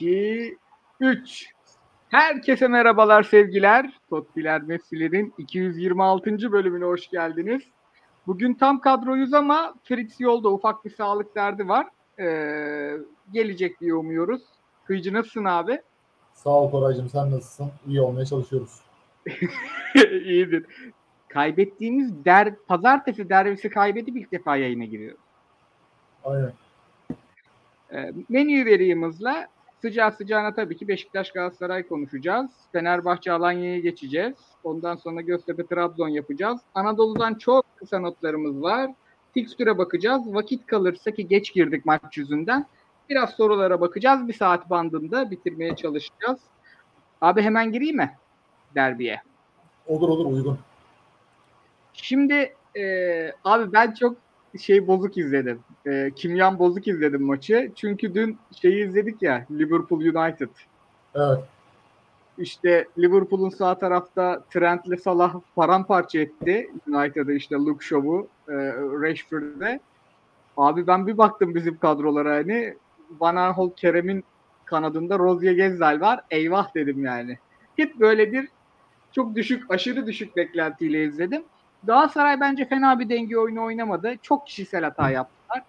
2, 3. Herkese merhabalar sevgiler. Tottiler Messi'lerin 226. bölümüne hoş geldiniz. Bugün tam kadroyuz ama Fritz yolda ufak bir sağlık derdi var. Ee, gelecek diye umuyoruz. Kıyıcı nasılsın abi? Sağ ol Koraycığım sen nasılsın? İyi olmaya çalışıyoruz. İyidir. Kaybettiğimiz der, pazartesi derbisi kaybedip ilk defa yayına giriyoruz. Aynen. E, menüyü hızla. Sıcağı sıcağına tabii ki Beşiktaş Galatasaray konuşacağız. Fenerbahçe Alanya'ya geçeceğiz. Ondan sonra Göztepe Trabzon yapacağız. Anadolu'dan çok kısa notlarımız var. Fikstüre bakacağız. Vakit kalırsa ki geç girdik maç yüzünden. Biraz sorulara bakacağız. Bir saat bandında bitirmeye çalışacağız. Abi hemen gireyim mi derbiye? Olur olur uygun. Şimdi e, abi ben çok şey bozuk izledim. E, kimyan bozuk izledim maçı. Çünkü dün şeyi izledik ya Liverpool United. Evet. İşte Liverpool'un sağ tarafta Trent'le Salah paramparça etti. United'ı işte Luke Shaw'u e, Rashford'e. Abi ben bir baktım bizim kadrolara hani Van Aanholt Kerem'in kanadında Rozier Gezzal var. Eyvah dedim yani. Hep böyle bir çok düşük, aşırı düşük beklentiyle izledim. Galatasaray bence fena bir denge oyunu oynamadı. Çok kişisel hata yaptılar.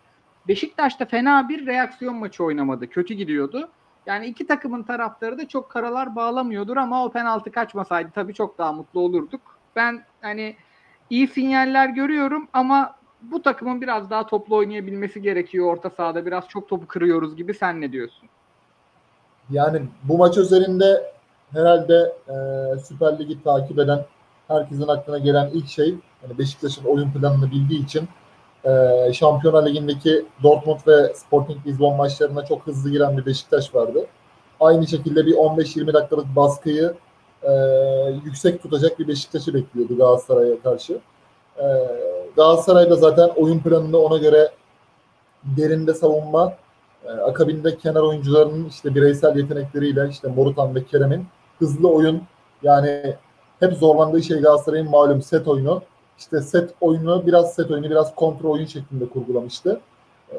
Beşiktaş da fena bir reaksiyon maçı oynamadı. Kötü gidiyordu. Yani iki takımın taraftarı da çok karalar bağlamıyordur ama o penaltı kaçmasaydı tabii çok daha mutlu olurduk. Ben hani iyi sinyaller görüyorum ama bu takımın biraz daha toplu oynayabilmesi gerekiyor orta sahada. Biraz çok topu kırıyoruz gibi sen ne diyorsun? Yani bu maç üzerinde herhalde e, Süper Lig'i takip eden herkesin aklına gelen ilk şey yani Beşiktaş'ın oyun planını bildiği için e, Şampiyonlar Ligi'ndeki Dortmund ve Sporting Lisbon maçlarına çok hızlı giren bir Beşiktaş vardı. Aynı şekilde bir 15-20 dakikalık baskıyı e, yüksek tutacak bir Beşiktaş'ı bekliyordu Galatasaray'a karşı. E, Galatasaray da zaten oyun planında ona göre derinde savunma, e, akabinde kenar oyuncularının işte bireysel yetenekleriyle işte Morutan ve Kerem'in hızlı oyun yani hep zorlandığı şey Galatasaray'ın malum set oyunu. İşte set oyunu biraz set oyunu biraz kontrol oyun şeklinde kurgulamıştı. Ee,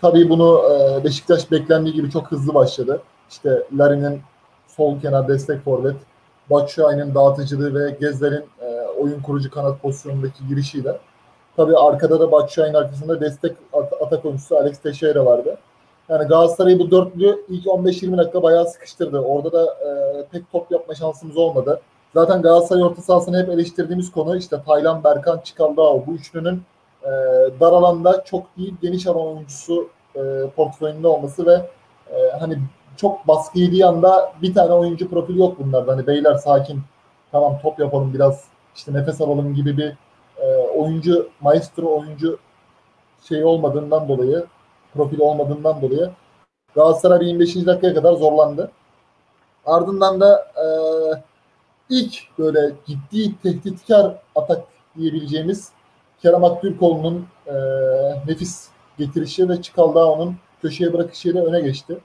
tabii bunu e, Beşiktaş beklendiği gibi çok hızlı başladı. İşte Larin'in sol kenar destek forvet, Batshuayi'nin dağıtıcılığı ve Gezler'in e, oyun kurucu kanat pozisyonundaki girişiyle. Tabii arkada da Batshuayi'nin arkasında destek at- atak oyuncusu Alex Teixeira vardı. Yani Galatasaray'ı bu dörtlü ilk 15-20 dakika bayağı sıkıştırdı. Orada da e, pek top yapma şansımız olmadı. Zaten Galatasaray orta sahasını hep eleştirdiğimiz konu işte Taylan, Berkan, Çikaldao bu üçlünün e, dar alanda çok değil geniş alan oyuncusu e, portföyünde olması ve e, hani çok baskı yediği anda bir tane oyuncu profili yok bunlarda. Hani beyler sakin tamam top yapalım biraz işte nefes alalım gibi bir e, oyuncu maestro oyuncu şey olmadığından dolayı profili olmadığından dolayı Galatasaray 25. dakikaya kadar zorlandı. Ardından da e, ilk böyle ciddi tehditkar atak diyebileceğimiz Kerem Aktürkoğlu'nun e, nefis getirişi ve Çikaldao'nun köşeye bırakışıyla öne geçti.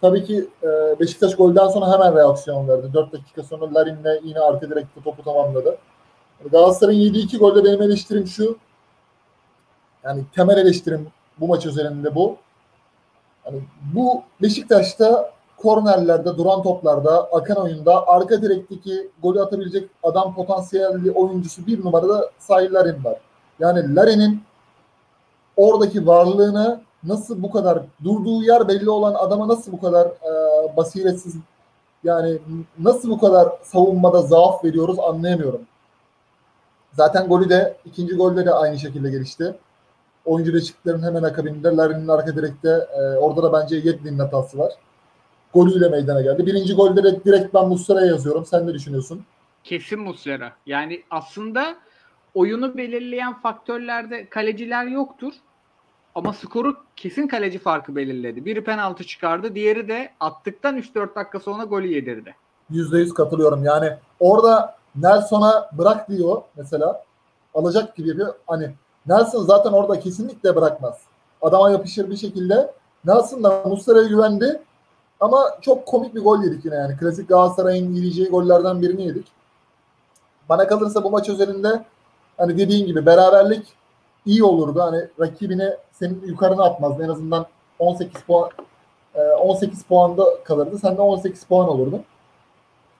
Tabii ki e, Beşiktaş golden sonra hemen reaksiyon verdi. 4 dakika sonra Larin'le yine arka direkte topu tamamladı. Galatasaray'ın yediği iki golde benim eleştirim şu. Yani temel eleştirim bu maç üzerinde bu. Yani bu Beşiktaş'ta kornerlerde, duran toplarda, akan oyunda arka direkteki golü atabilecek adam potansiyelli oyuncusu bir numarada Sahil Larin var. Yani Larin'in oradaki varlığını nasıl bu kadar durduğu yer belli olan adama nasıl bu kadar e, basiretsiz yani nasıl bu kadar savunmada zaaf veriyoruz anlayamıyorum. Zaten golü de ikinci golde de aynı şekilde gelişti. Oyuncu değişikliklerin hemen akabinde Larin'in arka direkte e, orada da bence Yedlin'in hatası var golüyle meydana geldi. Birinci golde de direkt ben Muslera'ya yazıyorum. Sen ne düşünüyorsun? Kesin Muslera. Yani aslında oyunu belirleyen faktörlerde kaleciler yoktur. Ama skoru kesin kaleci farkı belirledi. Biri penaltı çıkardı. Diğeri de attıktan 3-4 dakika sonra golü yedirdi. %100 katılıyorum. Yani orada Nelson'a bırak diyor mesela. Alacak gibi yapıyor. Hani Nelson zaten orada kesinlikle bırakmaz. Adama yapışır bir şekilde. Nelson da Muslera'ya güvendi. Ama çok komik bir gol yedik yine yani. Klasik Galatasaray'ın yiyeceği gollerden birini yedik. Bana kalırsa bu maç üzerinde hani dediğin gibi beraberlik iyi olurdu. Hani rakibine senin yukarına atmazdı. En azından 18 puan e, 18 puanda kalırdı. Sen de 18 puan olurdun.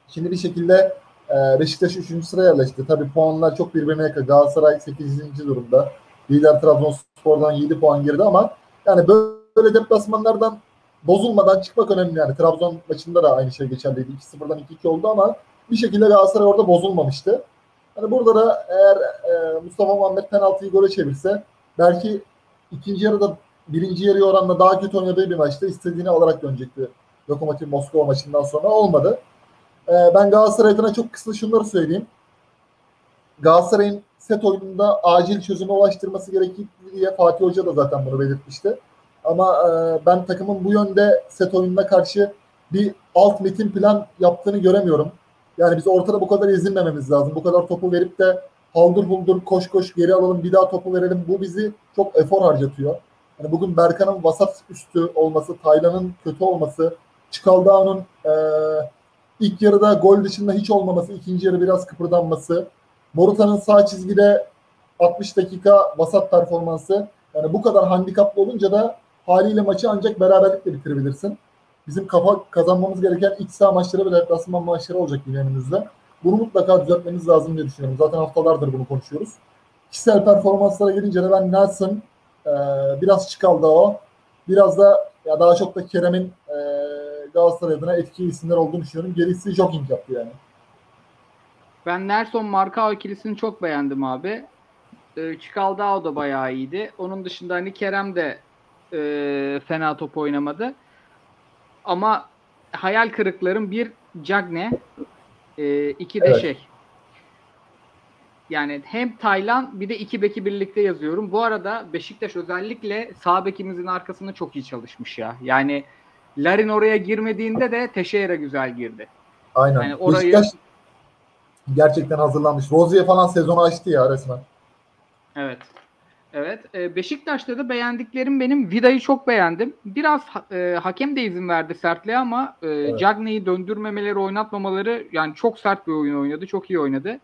Şimdi bir şekilde e, Beşiktaş 3. sıraya yerleşti. Tabii puanlar çok birbirine yakın. Galatasaray 8. durumda. Lider Trabzonspor'dan 7 puan geride ama yani böyle deplasmanlardan bozulmadan çıkmak önemli yani. Trabzon maçında da aynı şey geçerliydi. 2-0'dan 2-2 oldu ama bir şekilde Galatasaray orada bozulmamıştı. Hani burada da eğer e, Mustafa Muhammed penaltıyı gole çevirse belki ikinci yarıda birinci yarı oranla daha kötü oynadığı bir maçta istediğini alarak dönecekti. Lokomotiv Moskova maçından sonra olmadı. E, ben Galatasaray adına çok kısa şunları söyleyeyim. Galatasaray'ın set oyununda acil çözüme ulaştırması gerektiği diye Fatih Hoca da zaten bunu belirtmişti. Ama e, ben takımın bu yönde set oyununa karşı bir alt metin plan yaptığını göremiyorum. Yani biz ortada bu kadar ezilmememiz lazım. Bu kadar topu verip de haldır buldur koş koş geri alalım bir daha topu verelim. Bu bizi çok efor harcatıyor. Yani bugün Berkan'ın vasat üstü olması, Taylan'ın kötü olması, Çikaldağ'ın e, ilk yarıda gol dışında hiç olmaması, ikinci yarı biraz kıpırdanması, Morutan'ın sağ çizgide 60 dakika vasat performansı. Yani bu kadar handikaplı olunca da haliyle maçı ancak beraberlikle bitirebilirsin. Bizim kafa kazanmamız gereken iç saha maçları ve deplasman maçları olacak yine. Bunu mutlaka düzeltmemiz lazım diye düşünüyorum. Zaten haftalardır bunu konuşuyoruz. Kişisel performanslara gelince de ben Nelson e, biraz çıkaldı o. Biraz da ya daha çok da Kerem'in e, Galatasaray adına etkili isimler olduğunu düşünüyorum. Gerisi jogging yaptı yani. Ben Nelson Marka ikilisini çok beğendim abi. E, Çikaldao da bayağı iyiydi. Onun dışında hani Kerem de e, fena top oynamadı. Ama hayal kırıklarım bir Cagne, e, iki de Evet. şey. Yani hem Taylan bir de iki beki birlikte yazıyorum. Bu arada Beşiktaş özellikle sağ bekimizin arkasında çok iyi çalışmış ya. Yani Larin oraya girmediğinde de Teşeira güzel girdi. Aynen. Yani orayı Beşiktaş gerçekten hazırlanmış. Rozier falan sezonu açtı ya resmen. Evet. Evet. E, Beşiktaş'ta da beğendiklerim benim Vida'yı çok beğendim. Biraz e, hakem de izin verdi sertliğe ama e, Evet. Cagney'i döndürmemeleri, oynatmamaları yani çok sert bir oyun oynadı. Çok iyi oynadı.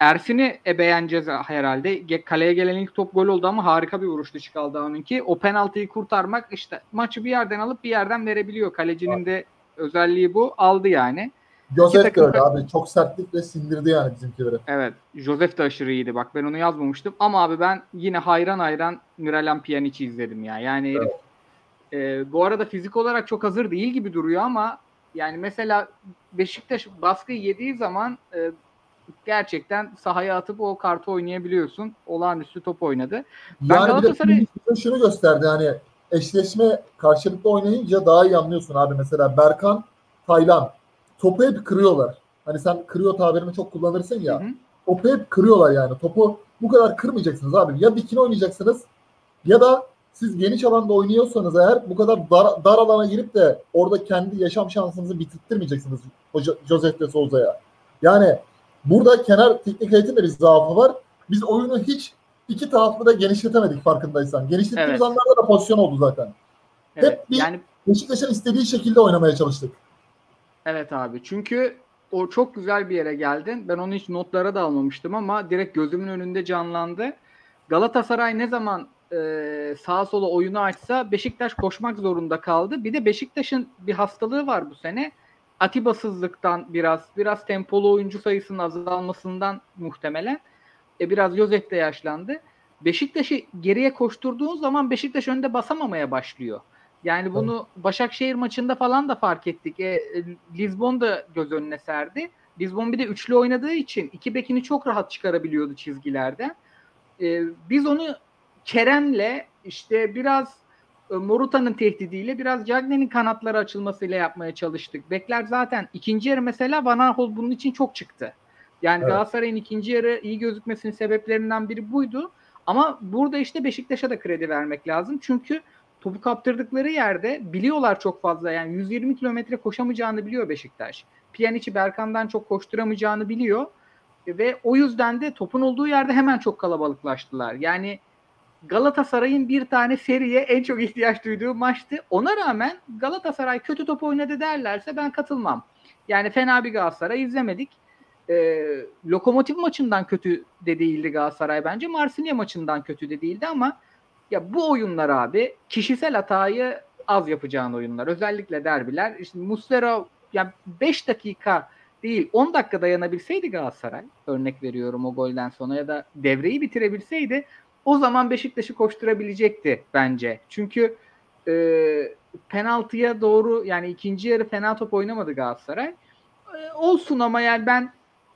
Ersin'i e, beğeneceğiz herhalde. Kaleye gelen ilk top gol oldu ama harika bir vuruştu Çikaldağ'ınki. O penaltıyı kurtarmak işte maçı bir yerden alıp bir yerden verebiliyor. Kalecinin de özelliği bu. Aldı yani. Joseph de öyle abi. Çok sertlikle sindirdi yani bizimkileri. Evet. Joseph de aşırı iyiydi. Bak ben onu yazmamıştım. Ama abi ben yine hayran hayran Miralem Pjanic'i izledim ya. Yani herif, e, bu arada fizik olarak çok hazır değil gibi duruyor ama yani mesela Beşiktaş baskı yediği zaman e, gerçekten sahaya atıp o kartı oynayabiliyorsun. Olağanüstü top oynadı. Ben yani bir de Galatasaray- şunu gösterdi hani eşleşme karşılıklı oynayınca daha iyi anlıyorsun abi. Mesela Berkan, Taylan topu hep kırıyorlar. Hani sen kırıyor tabirini çok kullanırsın ya. Hı hı. Topu hep kırıyorlar yani. Topu bu kadar kırmayacaksınız abi. Ya dikine oynayacaksınız ya da siz geniş alanda oynuyorsanız eğer bu kadar dar, dar alana girip de orada kendi yaşam şansınızı bitirtmeyeceksiniz Joseph de Souza'ya. Yani burada kenar teknik heyetin de bir zaafı var. Biz oyunu hiç iki taraflı da genişletemedik farkındaysan. Genişlettiğimiz Evet. anlarda da pozisyon oldu zaten. Evet. bir- Yani Beşiktaş'ın istediği şekilde oynamaya çalıştık. Evet abi. Çünkü o çok güzel bir yere geldin. Ben onu hiç notlara da almamıştım ama direkt gözümün önünde canlandı. Galatasaray ne zaman e, sağa sola oyunu açsa Beşiktaş koşmak zorunda kaldı. Bir de Beşiktaş'ın bir hastalığı var bu sene. Atibasızlıktan biraz, biraz tempolu oyuncu sayısının azalmasından muhtemelen. E, biraz Josef de yaşlandı. Beşiktaş'ı geriye koşturduğun zaman Beşiktaş önde basamamaya başlıyor. Yani bunu Başakşehir maçında falan da fark ettik. E, e, Lisbon da göz önüne serdi. Lisbon bir de üçlü oynadığı için iki bekini çok rahat çıkarabiliyordu çizgilerden. E, biz onu Kerem'le işte biraz e, Moruta'nın tehdidiyle biraz Cagney'in kanatları açılmasıyla yapmaya çalıştık. Bekler zaten ikinci yarı mesela Van Aanholt bunun için çok çıktı. Yani Evet. Galatasaray'ın ikinci yarı iyi gözükmesinin sebeplerinden biri buydu. Ama burada işte Beşiktaş'a da kredi vermek lazım. Çünkü topu kaptırdıkları yerde biliyorlar çok fazla. Yani 120 kilometre koşamayacağını biliyor Beşiktaş. Pjanic'i Berkan'dan çok koşturamayacağını biliyor. Ve o yüzden de topun olduğu yerde hemen çok kalabalıklaştılar. Yani Galatasaray'ın bir tane seriye en çok ihtiyaç duyduğu maçtı. Ona rağmen Galatasaray kötü top oynadı derlerse ben katılmam. Yani fena bir Galatasaray izlemedik. Ee, Lokomotiv maçından kötü de değildi Galatasaray bence. Marsilya maçından kötü de değildi ama ya bu oyunlar abi kişisel hatayı az yapacağın oyunlar. Özellikle derbiler. İşte Muslera yani 5 dakika değil 10 dakika dayanabilseydi Galatasaray örnek veriyorum o golden sonra ya da devreyi bitirebilseydi o zaman Beşiktaş'ı koşturabilecekti bence. Çünkü e, penaltıya doğru yani ikinci yarı fena top oynamadı Galatasaray. E, olsun ama yani ben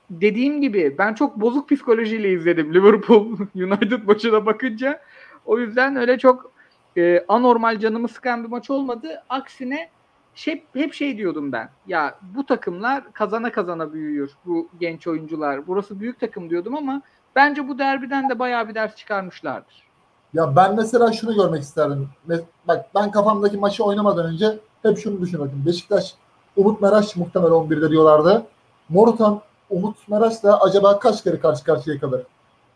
dediğim gibi ben çok bozuk psikolojiyle izledim Liverpool United maçına bakınca. O yüzden öyle çok e, anormal canımı sıkan bir maç olmadı. Aksine şey, hep şey diyordum ben. Ya bu takımlar kazana kazana büyüyor. Bu genç oyuncular. Burası büyük takım diyordum ama bence bu derbiden de bayağı bir ders çıkarmışlardır. Ya ben mesela şunu görmek isterdim. Bak ben kafamdaki maçı oynamadan önce hep şunu düşünüyordum. Beşiktaş Umut Meraş muhtemel 11'de diyorlardı. Morutan Umut Meraş da acaba kaç kere karşı karşıya kalır?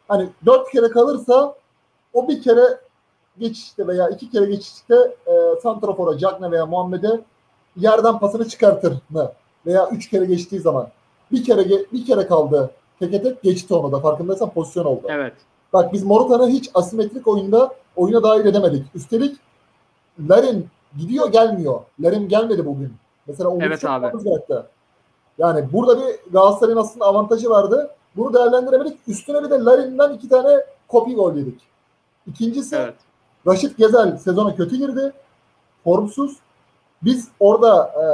Hani dört kere kalırsa o bir kere geçişte veya iki kere geçişte e, Santrafor'a, Cagne veya Muhammed'e yerden pasını çıkartır mı? Veya üç kere geçtiği zaman. Bir kere bir kere kaldı. Teke tek geçti onu da. Farkındaysan pozisyon oldu. Evet. Bak biz Morutan'ı hiç asimetrik oyunda oyuna dahil edemedik. Üstelik Larin gidiyor gelmiyor. Larin gelmedi bugün. Mesela onu evet abi. Gerekti. Yani burada bir Galatasaray'ın aslında avantajı vardı. Bunu değerlendiremedik. Üstüne bir de Larin'den iki tane kopi gol yedik. İkincisi evet. Raşit Gezel sezona kötü girdi. Formsuz. Biz orada e,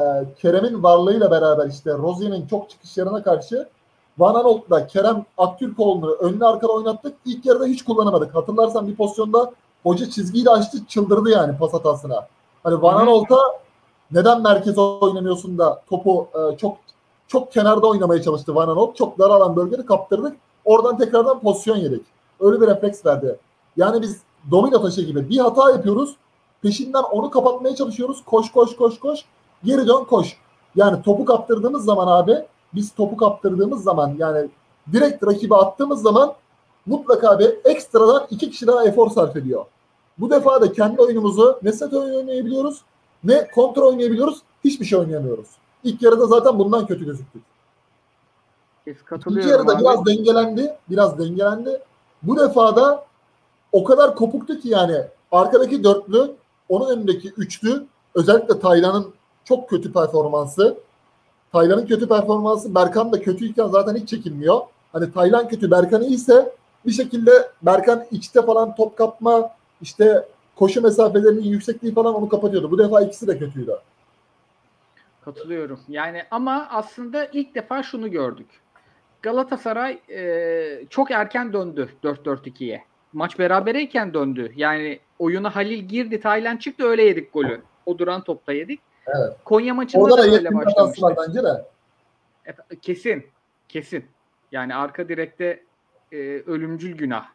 Kerem'in varlığıyla beraber işte Rozier'in çok çıkışlarına karşı Van Aanholt'la Kerem Aktürkoğlu'nu önüne arkada oynattık. İlk yarıda hiç kullanamadık. Hatırlarsan bir pozisyonda hoca çizgiyi de açtı çıldırdı yani pas hatasına. Hani Van Aanholt'a neden merkeze oynamıyorsun da topu e, çok çok kenarda oynamaya çalıştı Van Aanholt. Çok dar alan bölgede kaptırdık. Oradan tekrardan pozisyon yedik. Öyle bir refleks verdi. Yani biz domino taşı gibi bir hata yapıyoruz. Peşinden onu kapatmaya çalışıyoruz. Koş koş koş koş. Geri dön koş. Yani topu kaptırdığımız zaman abi biz topu kaptırdığımız zaman yani direkt rakibe attığımız zaman mutlaka bir ekstradan iki kişi daha efor sarf ediyor. Bu defa da kendi oyunumuzu ne set oyun oynayabiliyoruz ne kontrol oynayabiliyoruz. Hiçbir şey oynayamıyoruz. İlk yarıda zaten bundan kötü gözüktük. İlk yarıda abi. biraz dengelendi. Biraz dengelendi. Bu defa da o kadar kopuktu ki yani arkadaki dörtlü, onun önündeki üçlü, özellikle Taylan'ın çok kötü performansı. Taylan'ın kötü performansı Berkan da kötüyken zaten hiç çekilmiyor. Hani Taylan kötü, Berkan iyiyse bir şekilde Berkan içte falan top kapma, işte koşu mesafelerinin yüksekliği falan onu kapatıyordu. Bu defa ikisi de kötüydü. Katılıyorum. Yani ama aslında ilk defa şunu gördük. Galatasaray e, çok erken döndü 4-4-2'ye. Maç berabereyken döndü. Yani oyuna Halil girdi, Taylan çıktı öyle yedik golü. O duran topta yedik. Evet. Konya maçında Orada da, öyle başlamıştı. bence de. E, kesin. Kesin. Yani arka direkte e, ölümcül günah.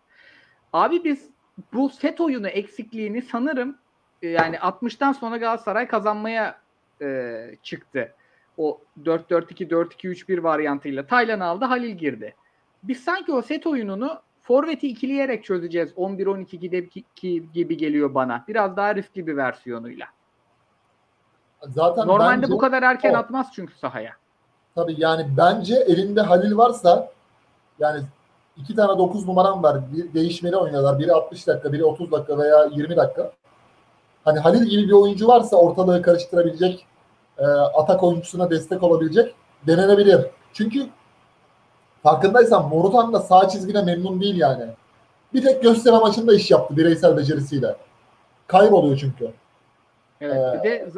Abi biz bu set oyunu eksikliğini sanırım e, yani 60'tan sonra Galatasaray kazanmaya e, çıktı. O 4-4-2 4-2-3-1 varyantıyla Taylan aldı, Halil girdi. Biz sanki o set oyununu forveti ikileyerek çözeceğiz. 11-12 gibi geliyor bana. Biraz daha riskli bir versiyonuyla. Zaten Normalde bu kadar erken o. atmaz çünkü sahaya. Tabii yani bence elinde Halil varsa yani iki tane 9 numaram var. Bir değişmeli oynuyorlar. Biri 60 dakika, biri 30 dakika veya 20 dakika. Hani Halil gibi bir oyuncu varsa ortalığı karıştırabilecek, e, atak oyuncusuna destek olabilecek denenebilir. Çünkü farkındaysan Morutan da sağ çizgide memnun değil yani. Bir tek gösteri maçında iş yaptı bireysel becerisiyle. Kayboluyor çünkü. Evet ee, bir de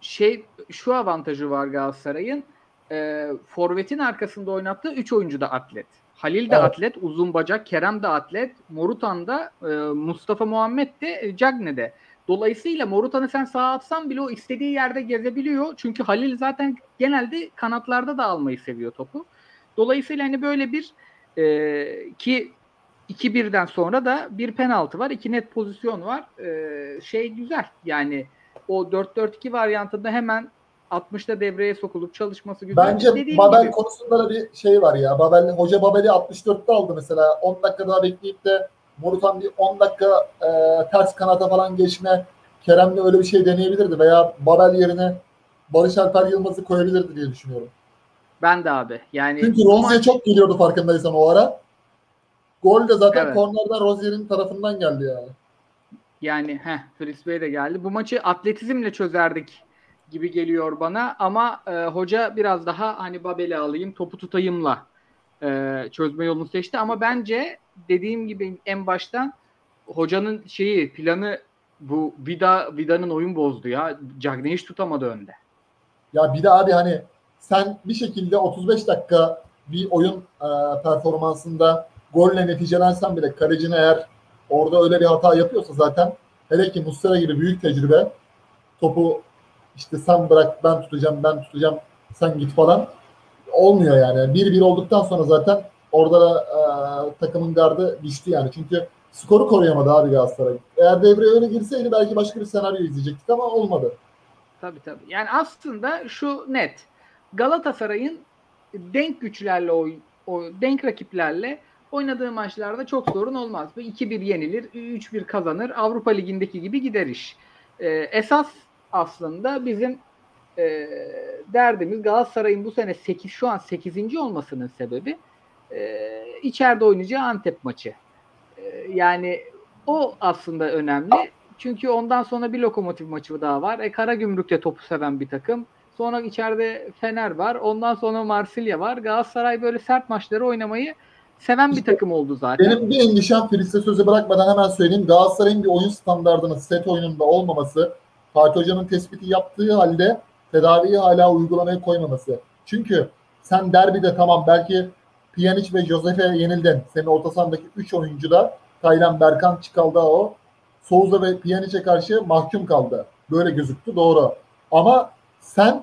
şey şu avantajı var Galatasaray'ın e, forvetin arkasında oynattığı 3 oyuncu da atlet. Halil de evet. atlet, uzun bacak, Kerem de atlet, Morutan da, e, Mustafa Muhammed de, e, Cagne de. Dolayısıyla Morutan'ı sen sağa atsan bile o istediği yerde gezebiliyor. Çünkü Halil zaten genelde kanatlarda da almayı seviyor topu. Dolayısıyla hani böyle bir e, ki 2-1'den sonra da bir penaltı var. iki net pozisyon var. E, şey güzel yani o 4-4-2 varyantında hemen 60'ta devreye sokulup çalışması güzel. Bence Dediğim Babel gibi. konusunda da bir şey var ya. Babel, Hoca Babel'i 64'te aldı mesela. 10 dakika daha bekleyip de Morutan bir 10 dakika e, ters kanata falan geçme Kerem'le öyle bir şey deneyebilirdi veya Babel yerine Barış Alper Yılmaz'ı koyabilirdi diye düşünüyorum. Ben de abi. Yani Çünkü Rozier çok geliyordu farkındaysan o ara. Gol de zaten evet. kornerden Rozier'in tarafından geldi yani. Yani heh, Fritz Bey de geldi. Bu maçı atletizmle çözerdik gibi geliyor bana ama e, hoca biraz daha hani Babel'i alayım topu tutayımla e, çözme yolunu seçti ama bence dediğim gibi en baştan hocanın şeyi planı bu Vida Vida'nın oyun bozdu ya. Cagney hiç tutamadı önde. Ya bir de abi hani sen bir şekilde 35 dakika bir oyun e, performansında golle neticelensen bile kalecin eğer orada öyle bir hata yapıyorsa zaten hele ki Muslera gibi büyük tecrübe topu işte sen bırak ben tutacağım ben tutacağım sen git falan olmuyor yani. 1-1 olduktan sonra zaten orada da, e, takımın gardı düştü yani. Çünkü skoru koruyamadı abi Galatasaray. Eğer devreye öyle girseydi belki başka bir senaryo izleyecektik ama olmadı. Tabii tabii. Yani aslında şu net. Galatasaray'ın denk güçlerle oy, o denk rakiplerle oynadığı maçlarda çok sorun olmaz. 2-1 yenilir, 3-1 kazanır. Avrupa Ligi'ndeki gibi gider iş. Ee, esas aslında bizim e, derdimiz Galatasaray'ın bu sene 8 şu an 8. olmasının sebebi e, içeride oynayacağı Antep maçı. E, yani o aslında önemli. Çünkü ondan sonra bir lokomotif maçı daha var. E, Karagümrük'te topu seven bir takım. Sonra içeride Fener var. Ondan sonra Marsilya var. Galatasaray böyle sert maçları oynamayı seven bir İşte takım oldu zaten. Benim bir endişem Filiz'e sözü bırakmadan hemen söyleyeyim. Galatasaray'ın bir oyun standartının set oyununda olmaması, Fatih Hoca'nın tespiti yaptığı halde tedaviyi hala uygulamaya koymaması. Çünkü sen derbide tamam belki Pjanic ve Josef'e yenildin. Senin orta sahadaki 3 oyuncu da Taylan, Berkan, Çikaldao, Souza ve Pjanic'e karşı mahkum kaldı. Böyle gözüktü doğru. Ama sen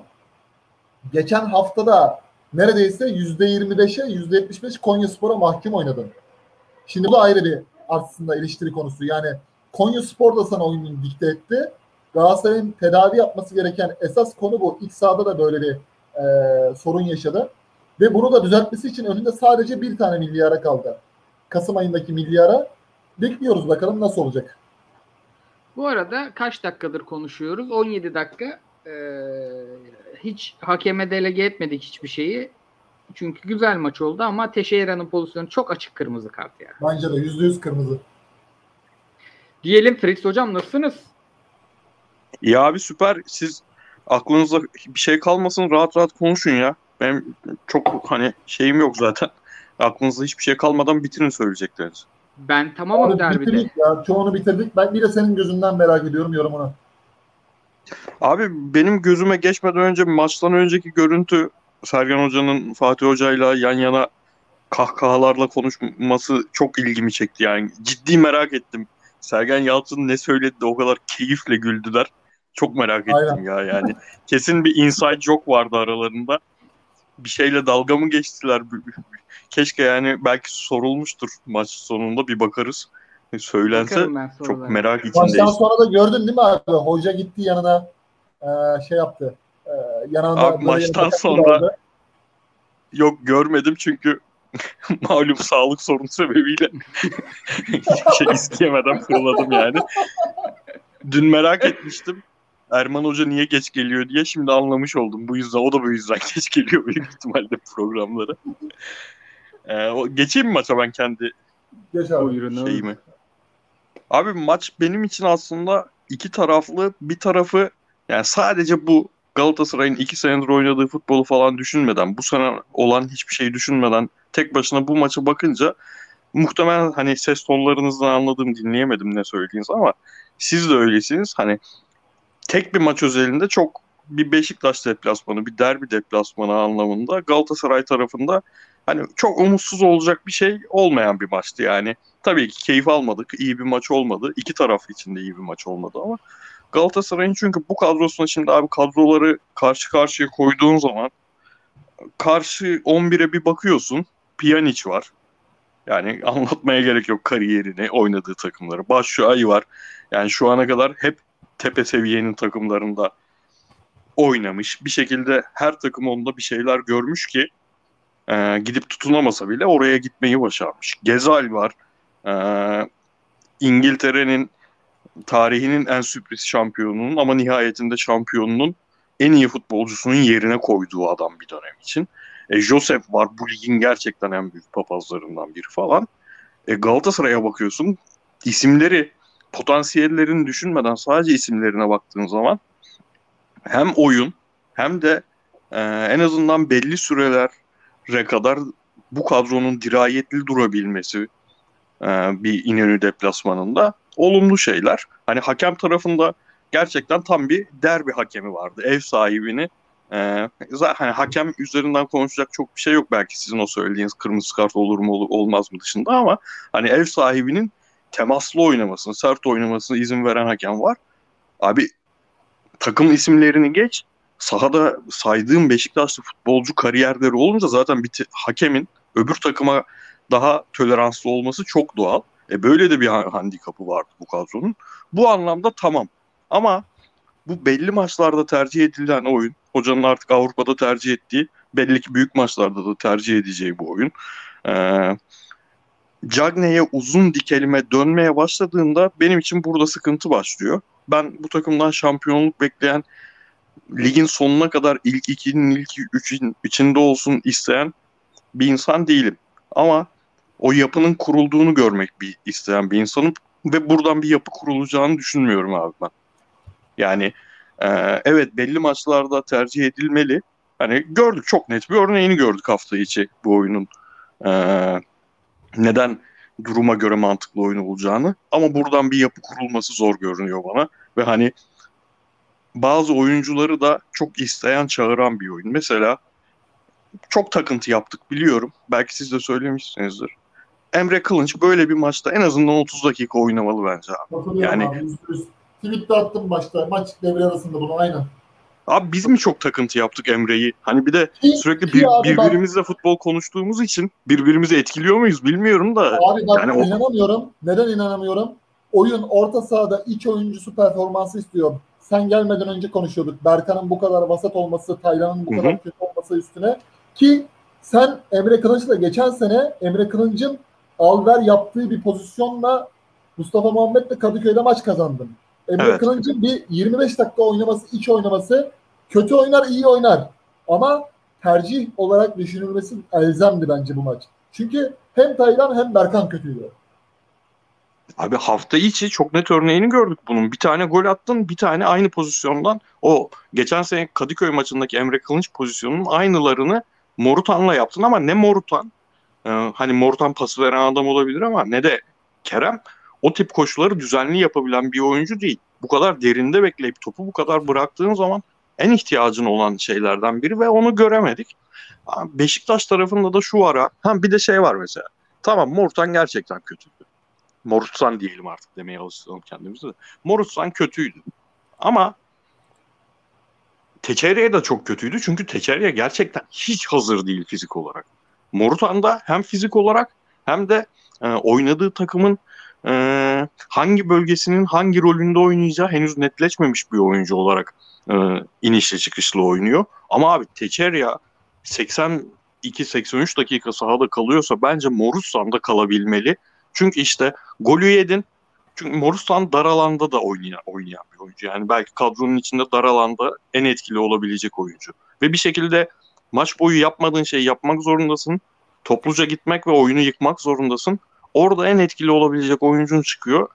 geçen haftada neredeyse %25'e %75 Konya Spor'a mahkum oynadın. Şimdi bu da ayrı bir aslında eleştiri konusu. Yani Konya Spor da sana oyununu dikte etti. Galatasaray'ın tedavi yapması gereken esas konu bu. İlk sahada da böyle bir e, sorun yaşadı. Ve bunu da düzeltmesi için önünde sadece bir tane milyara kaldı. Kasım ayındaki milyara. Bekliyoruz bakalım nasıl olacak. Bu arada kaç dakikadır konuşuyoruz? 17 dakika. Ee, hiç hakeme delege etmedik hiçbir şeyi. Çünkü güzel maç oldu ama Teixeira'nın pozisyonu çok açık kırmızı kart yani. Bence de %100 kırmızı. Diyelim Fritz hocam nasılsınız? Ya abi süper. Siz aklınızda bir şey kalmasın rahat rahat konuşun ya. Benim çok hani şeyim yok zaten. Aklınızda hiçbir şey kalmadan bitirin söyleyeceklerinizi. Ben tamamım derbide. bitirdik ya. Çoğunu bitirdik. Ben bir de senin gözünden merak ediyorum yorumunu. Abi benim gözüme geçmeden önce maçtan önceki görüntü Sergen Hoca'nın Fatih Hoca'yla yan yana kahkahalarla konuşması çok ilgimi çekti yani. Ciddi merak ettim. Sergen Yalçın ne söyledi de o kadar keyifle güldüler. Çok merak ettim Aynen. ya yani. Kesin bir inside joke vardı aralarında. Bir şeyle dalga mı geçtiler? Keşke yani belki sorulmuştur maç sonunda bir bakarız. Söylense çok merak Maçtan içindeyiz. sonra da gördün değil mi abi? Hoca gitti yanına e, şey yaptı. E, yanında Abi maçtan sonra- aldı. Yok görmedim çünkü malum sağlık sorunu sebebiyle hiçbir şey isteyemeden fırladım yani. Dün merak etmiştim. Erman Hoca niye geç geliyor diye şimdi anlamış oldum. Bu yüzden o da bu yüzden geç geliyor büyük ihtimalle programlara. Ee, o, geçeyim mi maça ben kendi Geç abi. Buyurun. şeyimi? Abi maç benim için aslında iki taraflı bir tarafı yani sadece bu Galatasaray'ın iki senedir oynadığı futbolu falan düşünmeden bu sene olan hiçbir şeyi düşünmeden tek başına bu maça bakınca muhtemelen hani ses tonlarınızdan anladım dinleyemedim ne söylediğiniz ama siz de öylesiniz. Hani tek bir maç özelinde çok bir Beşiktaş deplasmanı, bir derbi deplasmanı anlamında Galatasaray tarafında hani çok umutsuz olacak bir şey olmayan bir maçtı yani. Tabii ki keyif almadık. iyi bir maç olmadı. İki taraf için de iyi bir maç olmadı ama Galatasaray'ın çünkü bu kadrosuna şimdi abi kadroları karşı karşıya koyduğun zaman karşı 11'e bir bakıyorsun. Pjanic var. Yani anlatmaya gerek yok kariyerini, oynadığı takımları. Başşuay var. Yani şu ana kadar hep tepe seviyenin takımlarında oynamış. Bir şekilde her takım onda bir şeyler görmüş ki e, gidip tutunamasa bile oraya gitmeyi başarmış. Gezal var. E, İngiltere'nin tarihinin en sürpriz şampiyonunun ama nihayetinde şampiyonunun en iyi futbolcusunun yerine koyduğu adam bir dönem için. E, Joseph var bu ligin gerçekten en büyük papazlarından biri falan. E, Galatasaray'a bakıyorsun isimleri potansiyellerini düşünmeden sadece isimlerine baktığın zaman hem oyun hem de e, en azından belli sürelere kadar bu kadronun dirayetli durabilmesi e, bir İnönü deplasmanında olumlu şeyler. Hani hakem tarafında gerçekten tam bir derbi hakemi vardı. Ev sahibini e, hani hakem üzerinden konuşacak çok bir şey yok belki sizin o söylediğiniz kırmızı kart olur mu olur, olmaz mı dışında ama hani ev sahibinin temaslı oynamasını, sert oynamasına izin veren hakem var. Abi takım isimlerini geç. Sahada saydığım Beşiktaşlı futbolcu kariyerleri olunca zaten bir hakemin öbür takıma daha toleranslı olması çok doğal. E böyle de bir handikapı vardı bu kadronun. Bu anlamda tamam. Ama bu belli maçlarda tercih edilen oyun, hocanın artık Avrupa'da tercih ettiği, belli ki büyük maçlarda da tercih edeceği bu oyun. Ee, Cagney'e uzun dikelime dönmeye başladığında benim için burada sıkıntı başlıyor. Ben bu takımdan şampiyonluk bekleyen ligin sonuna kadar ilk ikinin ilk üçün içinde olsun isteyen bir insan değilim. Ama o yapının kurulduğunu görmek bir isteyen bir insanım ve buradan bir yapı kurulacağını düşünmüyorum abi ben. Yani e, evet belli maçlarda tercih edilmeli. Hani gördük çok net bir örneğini gördük hafta içi bu oyunun. E, neden duruma göre mantıklı oyun olacağını. Ama buradan bir yapı kurulması zor görünüyor bana. Ve hani bazı oyuncuları da çok isteyen çağıran bir oyun. Mesela çok takıntı yaptık biliyorum. Belki siz de söylemişsinizdir. Emre Kılınç böyle bir maçta en azından 30 dakika oynamalı bence abi. Yani abi, Tweet'te attım başta maç devre arasında bunu aynen. Abi biz mi çok takıntı yaptık Emre'yi? Hani bir de sürekli bir, birbirimizle futbol konuştuğumuz için birbirimizi etkiliyor muyuz bilmiyorum da. Abi bak yani inanamıyorum. O... Neden inanamıyorum? Oyun orta sahada iç oyuncusu performansı istiyor. Sen gelmeden önce konuşuyorduk. Berkan'ın bu kadar vasat olması, Taylan'ın bu kadar Hı-hı. kötü olması üstüne. Ki sen Emre Kılıç'la geçen sene Emre Kılıç'ın alver yaptığı bir pozisyonla Mustafa Muhammed'le Kadıköy'de maç kazandın. Emre evet. Kılıç'ın bir 25 dakika oynaması, iç oynaması kötü oynar, iyi oynar. Ama tercih olarak düşünülmesi elzemdi bence bu maç. Çünkü hem Taylan hem Berkan kötüydü. Abi hafta içi çok net örneğini gördük bunun. Bir tane gol attın, bir tane aynı pozisyondan o geçen sene Kadıköy maçındaki Emre Kılınç pozisyonunun aynılarını Morutan'la yaptın ama ne Morutan e, hani Morutan pası veren adam olabilir ama ne de Kerem o tip koşuları düzenli yapabilen bir oyuncu değil. Bu kadar derinde bekleyip topu bu kadar bıraktığın zaman en ihtiyacın olan şeylerden biri ve onu göremedik. Beşiktaş tarafında da şu var ha bir de şey var mesela. Tamam Morutan gerçekten kötüydü. Morutsan diyelim artık demeye alıştıralım kendimizi de. Morutsan kötüydü. Ama Teçeriye de çok kötüydü çünkü Teçeriye gerçekten hiç hazır değil fizik olarak. Morutan da hem fizik olarak hem de e, oynadığı takımın e, hangi bölgesinin hangi rolünde oynayacağı henüz netleşmemiş bir oyuncu olarak e, inişli çıkışlı oynuyor. Ama abi Teçerya 82-83 dakika sahada kalıyorsa bence Morussan da kalabilmeli. Çünkü işte golü yedin. Çünkü Morussan dar alanda da oynayan, oynayan bir oyuncu. Yani belki kadronun içinde dar alanda en etkili olabilecek oyuncu. Ve bir şekilde maç boyu yapmadığın şeyi yapmak zorundasın. Topluca gitmek ve oyunu yıkmak zorundasın. Orada en etkili olabilecek oyuncun çıkıyor.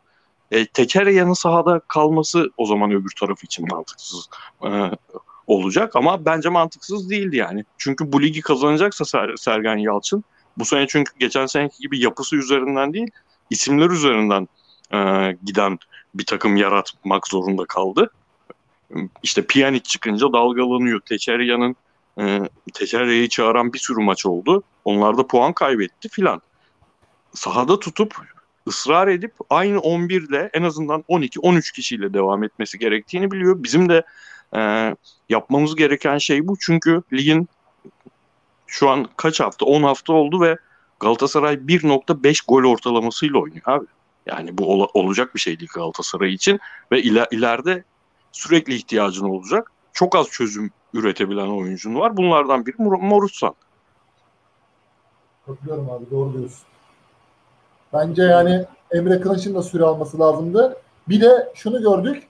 E, Tekereyan'ın sahada kalması o zaman öbür taraf için mantıksız e, olacak ama bence mantıksız değildi yani. Çünkü bu ligi kazanacaksa Ser, Sergen Yalçın bu sene çünkü geçen seneki gibi yapısı üzerinden değil isimler üzerinden e, giden bir takım yaratmak zorunda kaldı. İşte Pjanic çıkınca dalgalanıyor. Teçerya'nın e, Teçerya'yı çağıran bir sürü maç oldu. Onlar da puan kaybetti filan sahada tutup ısrar edip aynı 11 ile en azından 12-13 kişiyle devam etmesi gerektiğini biliyor. Bizim de e, yapmamız gereken şey bu. Çünkü ligin şu an kaç hafta? 10 hafta oldu ve Galatasaray 1.5 gol ortalamasıyla oynuyor abi. Yani bu ol- olacak bir şey değil Galatasaray için ve iler- ileride sürekli ihtiyacın olacak. Çok az çözüm üretebilen oyuncun var. Bunlardan biri Mor- Morutsan. Bakıyorum abi doğru diyorsun. Bence yani Emre Kılıç'ın da süre alması lazımdı. Bir de şunu gördük.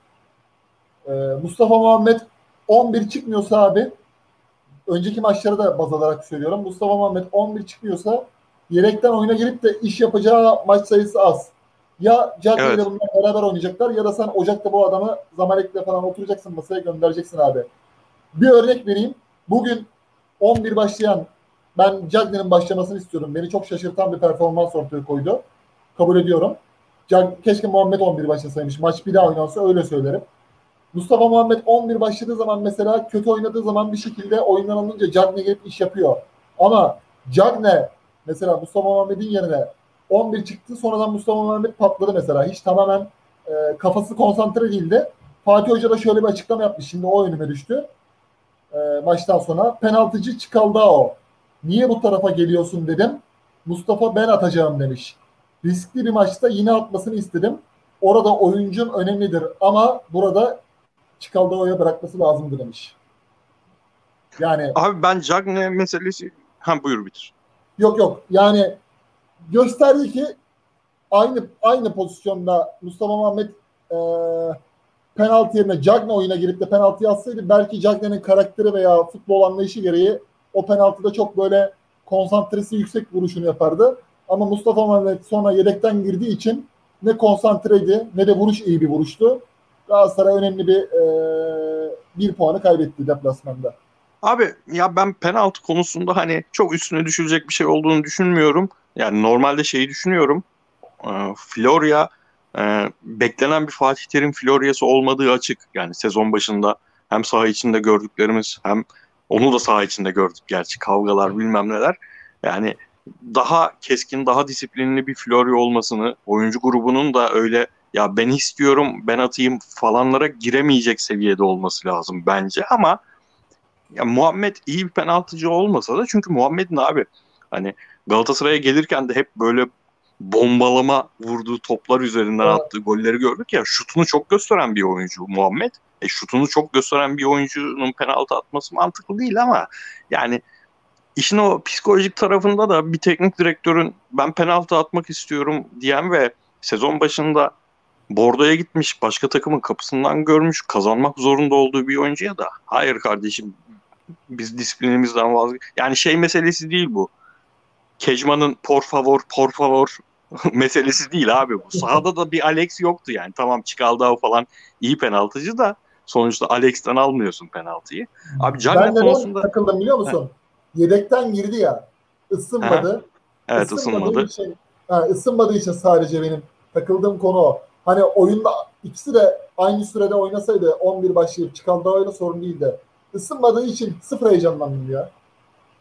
Ee, Mustafa Muhammed 11 çıkmıyorsa abi önceki maçları da baz alarak söylüyorum. Mustafa Muhammed 11 çıkmıyorsa yedekten oyuna girip de iş yapacağı maç sayısı az. Ya Cagney Evet. ile bunlar beraber oynayacaklar ya da sen Ocak'ta bu adamı Zamalek'le falan oturacaksın masaya göndereceksin abi. Bir örnek vereyim. Bugün 11 başlayan ben Cagney'in başlamasını istiyorum. Beni çok şaşırtan bir performans ortaya koydu. Kabul ediyorum. Cag- Keşke Muhammed 11 başlasaymış. Maç bir daha oynansa öyle söylerim. Mustafa Muhammed 11 başladığı zaman mesela kötü oynadığı zaman bir şekilde oyundan alınca Cagney gelip iş yapıyor. Ama Cagney mesela Mustafa Muhammed'in yerine 11 çıktı sonradan Mustafa Muhammed patladı mesela. Hiç tamamen e, kafası konsantre değildi. Fatih Hoca da şöyle bir açıklama yapmış. Şimdi o önüme düştü. E, maçtan sonra. Penaltıcı Çikaldao. Niye bu tarafa geliyorsun dedim. Mustafa ben atacağım demiş. Riskli bir maçta yine atmasını istedim. Orada oyuncum önemlidir ama burada Çikaldao'ya bırakması lazımdı demiş. Yani Abi ben Cagney meselesi... Ha buyur bitir. Yok yok. Yani gösterdi ki aynı aynı pozisyonda Mustafa Muhammed e, penaltı yerine Cagney oyuna girip de penaltı atsaydı belki Cagney'in karakteri veya futbol anlayışı gereği o penaltıda çok böyle konsantresi yüksek vuruşunu yapardı. Ama Mustafa Muhammed sonra yedekten girdiği için ne konsantreydi ne de vuruş iyi bir vuruştu. Galatasaray önemli bir e, bir puanı kaybetti deplasmanda. Abi ya ben penaltı konusunda hani çok üstüne düşülecek bir şey olduğunu düşünmüyorum. Yani normalde şeyi düşünüyorum. Ee, Florya e, beklenen bir Fatih Terim Florya'sı olmadığı açık. Yani sezon başında hem saha içinde gördüklerimiz hem onu da saha içinde gördük gerçi kavgalar bilmem neler. Yani daha keskin, daha disiplinli bir Florya olmasını, oyuncu grubunun da öyle ya ben istiyorum, ben atayım falanlara giremeyecek seviyede olması lazım bence ama ya Muhammed iyi bir penaltıcı olmasa da çünkü Muhammed'in abi hani Galatasaray'a gelirken de hep böyle bombalama vurduğu toplar üzerinden Evet. attığı golleri gördük ya şutunu çok gösteren bir oyuncu Muhammed. E şutunu çok gösteren bir oyuncunun penaltı atması mantıklı değil ama yani işin o psikolojik tarafında da bir teknik direktörün ben penaltı atmak istiyorum diyen ve sezon başında Bordo'ya gitmiş, başka takımın kapısından görmüş, kazanmak zorunda olduğu bir oyuncuya da hayır kardeşim biz disiplinimizden vazgeç. Yani şey meselesi değil bu. Kejman'ın por favor, por favor meselesi değil abi bu. Sahada da bir Alex yoktu yani. Tamam Çikaldao falan iyi penaltıcı da sonuçta Alex'ten almıyorsun penaltıyı. Abi Cagney konusunda takıldım biliyor musun? Yedekten girdi ya. ısınmadı. evet Isınmadığı ısınmadı. Için, ha, ısınmadığı için sadece benim takıldığım konu o. Hani oyunda ikisi de aynı sürede oynasaydı 11 başlayıp çıkan öyle sorun değildi. Isınmadığı için sıfır heyecanlandım ya.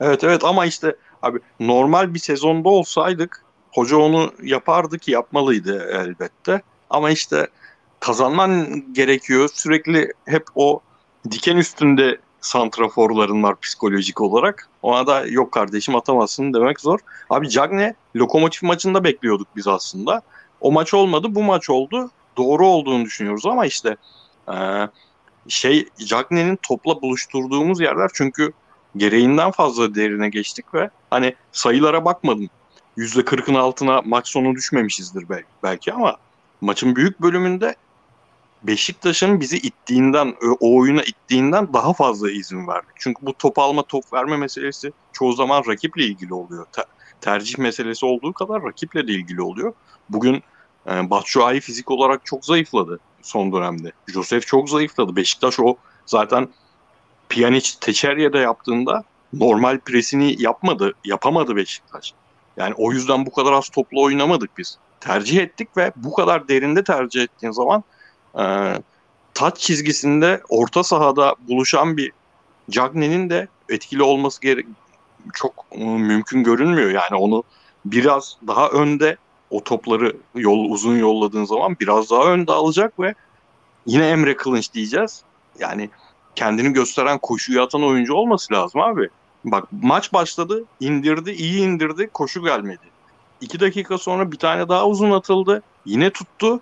Evet evet ama işte abi normal bir sezonda olsaydık hoca onu yapardı ki yapmalıydı elbette. Ama işte kazanman gerekiyor. Sürekli hep o diken üstünde santraforların var psikolojik olarak. Ona da yok kardeşim atamazsın demek zor. Abi Cagney lokomotif maçında bekliyorduk biz aslında. O maç olmadı bu maç oldu. Doğru olduğunu düşünüyoruz ama işte eee, şey Cagney'in topla buluşturduğumuz yerler çünkü gereğinden fazla derine geçtik ve hani sayılara bakmadım. %40'ın altına maç sonu düşmemişizdir belki, ama maçın büyük bölümünde Beşiktaş'ın bizi ittiğinden, o oyuna ittiğinden daha fazla izin verdik. Çünkü bu top alma, top verme meselesi çoğu zaman rakiple ilgili oluyor. Te- tercih meselesi olduğu kadar rakiple de ilgili oluyor. Bugün e, Batshuayi fizik olarak çok zayıfladı son dönemde. Josef çok zayıfladı. Beşiktaş o zaten Pjanic Teçerya'da yaptığında normal presini yapmadı, yapamadı Beşiktaş. Yani o yüzden bu kadar az topla oynamadık biz. Tercih ettik ve bu kadar derinde tercih ettiğin zaman e, taç çizgisinde orta sahada buluşan bir Cagney'in de etkili olması gere- çok e, mümkün görünmüyor. Yani onu biraz daha önde o topları yol uzun yolladığın zaman biraz daha önde alacak ve yine Emre Kılınç diyeceğiz. Yani kendini gösteren koşuyu atan oyuncu olması lazım abi. Bak maç başladı, indirdi, iyi indirdi, koşu gelmedi. İki dakika sonra bir tane daha uzun atıldı. Yine tuttu.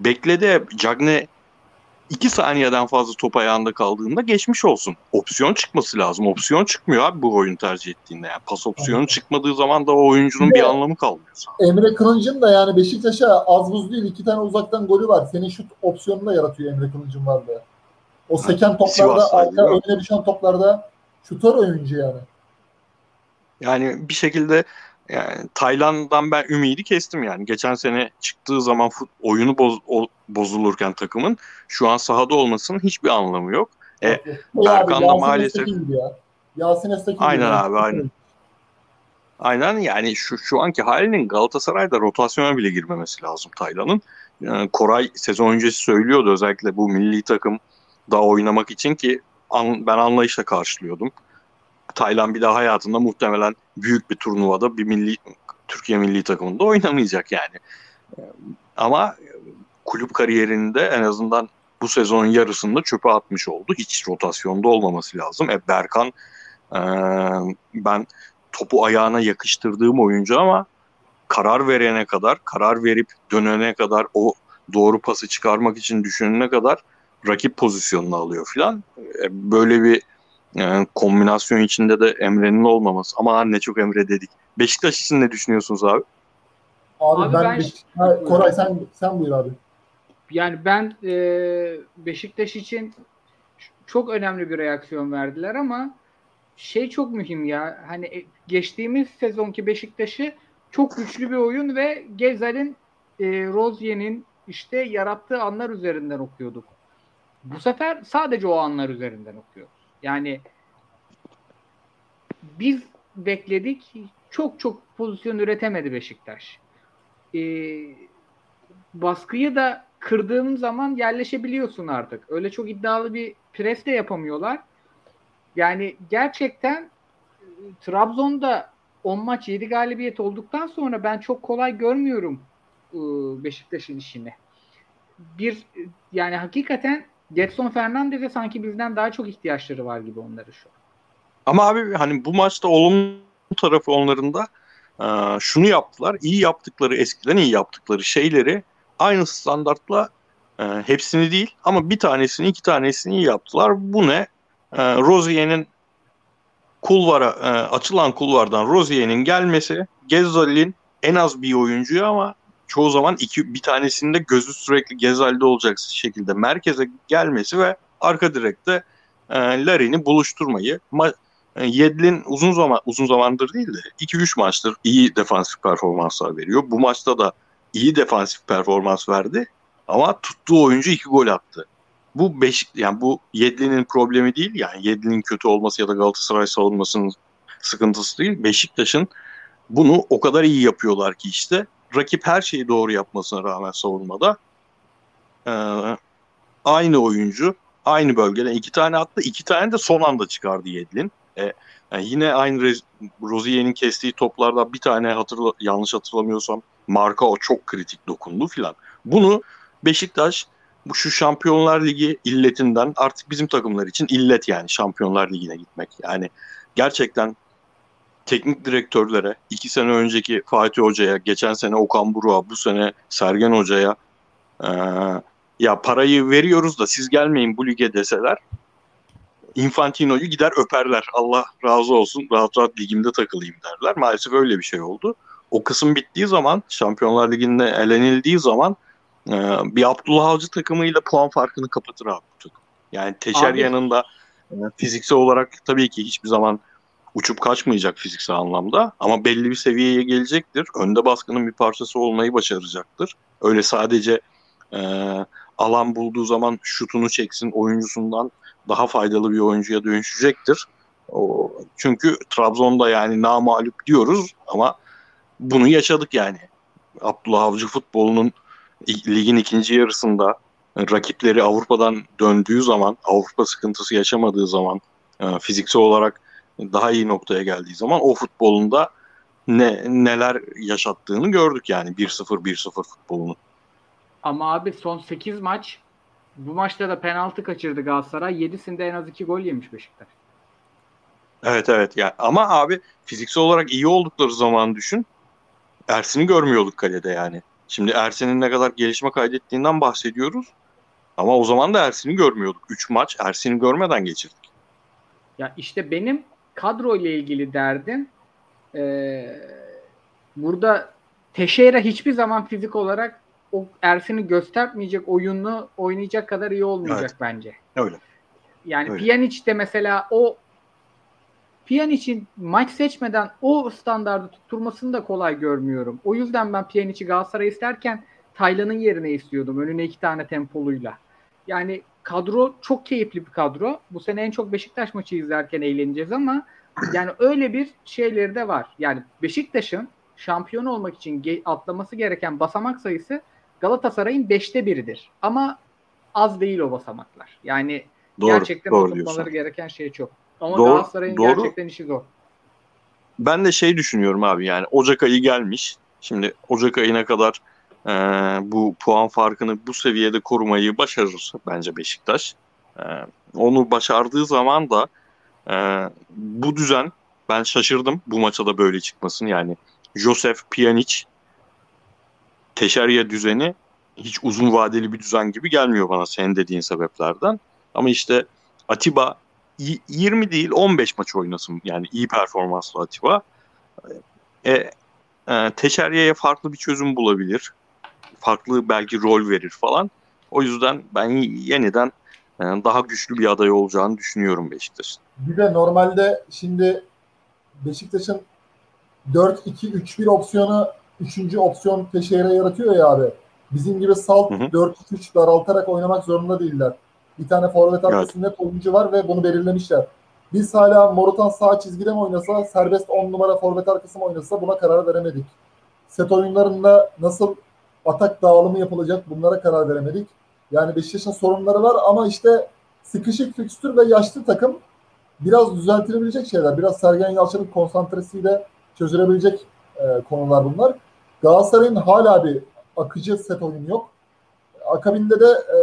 Bekledi. Cagne iki saniyeden fazla top ayağında kaldığında geçmiş olsun. Opsiyon çıkması lazım. Opsiyon çıkmıyor abi bu oyun tercih ettiğinde. Yani pas opsiyonu çıkmadığı zaman da o oyuncunun bir anlamı kalmıyor. Emre Kılıncın da yani Beşiktaş'a az buz değil iki tane uzaktan golü var. Senin şut opsiyonunu da yaratıyor Emre Kılıncın vardı. O seken toplarda, arka önüne düşen toplarda şutör oyuncu yani. Yani bir şekilde yani Tayland'dan ben ümidi kestim yani. Geçen sene çıktığı zaman fut, oyunu boz, o, bozulurken takımın şu an sahada olmasının hiçbir anlamı yok. E, Berkan da maalesef- ya. Yasin Aynen ya. abi, aynen. Aynen yani şu şu anki halinin Galatasaray'da rotasyona bile girmemesi lazım Taylan'ın. Yani Koray sezon öncesi söylüyordu özellikle bu milli takım da oynamak için ki an, ben anlayışla karşılıyordum. Taylan bir daha hayatında muhtemelen büyük bir turnuvada bir milli Türkiye milli takımında oynamayacak yani. Ee, Ama kulüp kariyerinde en azından bu sezonun yarısında çöpe atmış oldu. Hiç rotasyonda olmaması lazım. E Berkan e, ben topu ayağına yakıştırdığım oyuncu ama karar verene kadar, karar verip dönene kadar o doğru pası çıkarmak için düşünene kadar rakip pozisyonunu alıyor filan. E, Böyle bir e, kombinasyon içinde de Emre'nin olmaması. Ama ne çok Emre dedik. Beşiktaş için ne düşünüyorsunuz abi? Abi, Abi ben, ben- Beş- Ha, Koray sen sen buyur abi. Yani ben e, Beşiktaş için çok önemli bir reaksiyon verdiler ama şey çok mühim ya. Hani e, geçtiğimiz sezonki Beşiktaş'ı çok güçlü bir oyun ve Gezal'in e, Rozier'in işte yarattığı anlar üzerinden okuyorduk. Bu sefer sadece o anlar üzerinden okuyoruz. Yani biz bekledik. Çok çok pozisyon üretemedi Beşiktaş. Ee, baskıyı da kırdığın zaman yerleşebiliyorsun artık. Öyle çok iddialı bir pres de yapamıyorlar. Yani gerçekten e, Trabzon'da 10 maç 7 galibiyet olduktan sonra ben çok kolay görmüyorum e, Beşiktaş'ın işini. Bir e, yani hakikaten Getson Fernandez'e sanki bizden daha çok ihtiyaçları var gibi onları şu an. Ama abi hani bu maçta olumlu tarafı onların da e, şunu yaptılar. iyi yaptıkları eskiden iyi yaptıkları şeyleri aynı standartla e, hepsini değil ama bir tanesini iki tanesini iyi yaptılar. Bu ne? E, Rozier'in kulvara e, açılan kulvardan Rozier'in gelmesi Gezzal'in en az bir oyuncuyu ama çoğu zaman iki bir tanesinde gözü sürekli Gezzal'de olacak şekilde merkeze gelmesi ve arka direkte e, Larin'i buluşturmayı ma- e, Yedlin uzun zaman uzun zamandır değil de 2-3 maçtır iyi defansif performanslar veriyor. Bu maçta da iyi defansif performans verdi ama tuttuğu oyuncu iki gol attı. Bu beş yani bu Yedlin'in problemi değil yani Yedlin'in kötü olması ya da Galatasaray savunmasının sıkıntısı değil. Beşiktaş'ın bunu o kadar iyi yapıyorlar ki işte rakip her şeyi doğru yapmasına rağmen savunmada e, aynı oyuncu aynı bölgeden iki tane attı. iki tane de son anda çıkardı Yedlin. E, yani yine aynı Rozier'in kestiği toplardan bir tane hatırla, yanlış hatırlamıyorsam marka o çok kritik dokundu filan. Bunu Beşiktaş bu şu Şampiyonlar Ligi illetinden artık bizim takımlar için illet yani Şampiyonlar Ligi'ne gitmek. Yani gerçekten teknik direktörlere, iki sene önceki Fatih Hoca'ya, geçen sene Okan Buruk'a, bu sene Sergen Hoca'ya eee, ya parayı veriyoruz da siz gelmeyin bu lige deseler Infantino'yu gider öperler. Allah razı olsun rahat rahat ligimde takılayım derler. Maalesef öyle bir şey oldu. O kısım bittiği zaman Şampiyonlar Ligi'nde elenildiği zaman e, bir Abdullah Avcı takımıyla puan farkını kapatır abi bu takım. Yani Teşer Abi- yanında e, fiziksel olarak tabii ki hiçbir zaman uçup kaçmayacak fiziksel anlamda ama belli bir seviyeye gelecektir. Önde baskının bir parçası olmayı başaracaktır. Öyle sadece e, alan bulduğu zaman şutunu çeksin oyuncusundan daha faydalı bir oyuncuya dönüşecektir. O, çünkü Trabzon'da yani namağlup diyoruz ama bunu yaşadık yani. Abdullah Avcı futbolunun ligin ikinci yarısında e, rakipleri Avrupa'dan döndüğü zaman, Avrupa sıkıntısı yaşamadığı zaman, e, fiziksel olarak daha iyi noktaya geldiği zaman o futbolunda ne neler yaşattığını gördük yani 1-0 1-0 futbolunu. Ama abi son 8 maç bu maçta da penaltı kaçırdı Galatasaray. 7'sinde en az 2 gol yemiş Beşiktaş. Evet evet yani ama abi fiziksel olarak iyi oldukları zaman düşün. Ersin'i görmüyorduk kalede yani. Şimdi Ersin'in ne kadar gelişme kaydettiğinden bahsediyoruz. Ama o zaman da Ersin'i görmüyorduk. 3 maç Ersin'i görmeden geçirdik. Ya işte benim kadro ile ilgili derdim eee, burada Teşeira hiçbir zaman fizik olarak o Ersin'i göstermeyecek oyunu oynayacak kadar iyi olmayacak Evet. bence. Öyle. Yani Öyle. Pjanic de mesela o Pjanic'in maç seçmeden o standardı tutturmasını da kolay görmüyorum. O yüzden ben Pjanic'i Galatasaray isterken Taylan'ın yerine istiyordum. Önüne iki tane tempoluyla. Yani kadro çok keyifli bir kadro. Bu sene en çok Beşiktaş maçı izlerken eğleneceğiz ama yani öyle bir şeyleri de var. Yani Beşiktaş'ın şampiyon olmak için ge- atlaması gereken basamak sayısı Galatasaray'ın beşte biridir. Ama az değil o basamaklar. Yani Doğru, gerçekten doğru diyorsun. gereken şey çok. Ama Doğru, Galatasaray'ın doğru. gerçekten işi zor. Ben de şey düşünüyorum abi yani Ocak ayı gelmiş. Şimdi Ocak ayına kadar e, bu puan farkını bu seviyede korumayı başarır bence Beşiktaş. E, onu başardığı zaman da e, bu düzen ben şaşırdım bu maça da böyle çıkmasın. Yani Josef Pjanic Teşerya düzeni hiç uzun vadeli bir düzen gibi gelmiyor bana senin dediğin sebeplerden. Ama işte Atiba y- 20 değil 15 maç oynasın yani iyi performanslı Atiba. E, e, Teşerya'ya farklı bir çözüm bulabilir. Farklı belki rol verir falan. O yüzden ben yeniden e, daha güçlü bir aday olacağını düşünüyorum Beşiktaş'ın. Bir de normalde şimdi Beşiktaş'ın 4-2-3-1 opsiyonu 3. opsiyon Teşehir'e yaratıyor ya abi. Bizim gibi salt Hı hı. 4-3 daraltarak oynamak zorunda değiller. Bir tane forvet arkasında net oyuncu var ve bunu belirlemişler. Biz hala Morutan sağ çizgide mi oynasa, serbest 10 numara forvet arkası mı oynasa buna karar veremedik. Set oyunlarında nasıl atak dağılımı yapılacak bunlara karar veremedik. Yani Beşiktaş'ın sorunları var ama işte sıkışık fikstür ve yaşlı takım biraz düzeltilebilecek şeyler. Biraz Sergen Yalçın'ın konsantresiyle çözülebilecek e, konular bunlar. Galatasaray'ın hala bir akıcı set oyunu yok. Akabinde de e,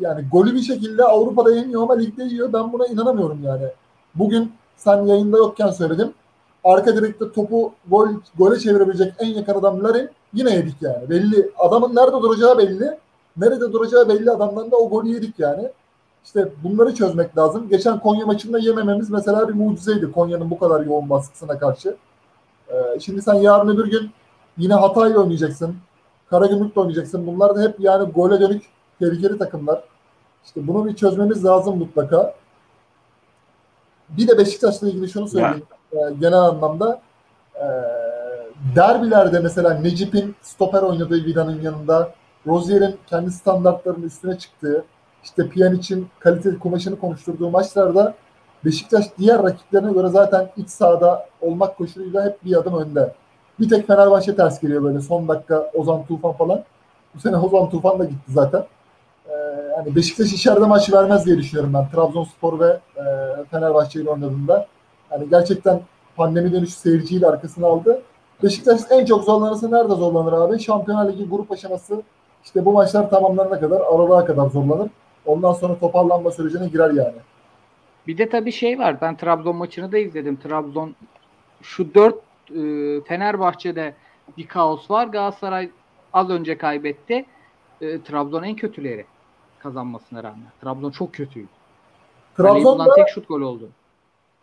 yani golü bir şekilde Avrupa'da yeniyor ama ligde yiyor. Ben buna inanamıyorum yani. Bugün sen yayında yokken söyledim. Arka direkte topu gol gole çevirebilecek en yakın adam Larin. Yine yedik yani. Belli. Adamın nerede duracağı belli. Nerede duracağı belli adamdan da o golü yedik yani. İşte bunları çözmek lazım. Geçen Konya maçında yemememiz mesela bir mucizeydi Konya'nın bu kadar yoğun baskısına karşı. Ee, şimdi sen yarın öbür gün yine Hatay'la oynayacaksın. Karagümrük'le oynayacaksın. Bunlar da hep yani gole dönük tehlikeli takımlar. İşte bunu bir çözmemiz lazım mutlaka. Bir de Beşiktaş'la ilgili şunu söyleyeyim. Ee, genel anlamda ee, derbilerde mesela Necip'in stoper oynadığı Vida'nın yanında Rozier'in kendi standartlarının üstüne çıktığı işte Pjanic'in kaliteli kumaşını konuşturduğu maçlarda Beşiktaş diğer rakiplerine göre zaten iç sahada olmak koşuluyla hep bir adım önde. Bir tek Fenerbahçe ters geliyor böyle son dakika Ozan Tufan falan. Bu sene Ozan Tufan da gitti zaten. Ee, yani Beşiktaş içeride maç vermez diye düşünüyorum ben. Trabzonspor ve e, Fenerbahçe ile oynadığında. Yani gerçekten pandemi dönüşü seyirciyle arkasına aldı. Beşiktaş en çok zorlanırsa nerede zorlanır abi? Şampiyonlar Ligi grup aşaması işte bu maçlar tamamlanana kadar aralığa kadar zorlanır. Ondan sonra toparlanma sürecine girer yani. Bir de tabii şey var. Ben Trabzon maçını da izledim. Trabzon şu dört e, Fenerbahçe'de bir kaos var. Galatasaray az önce kaybetti. E, Trabzon en kötüleri kazanmasına rağmen. Trabzon çok kötüydü. Trabzon'da tek şut gol oldu.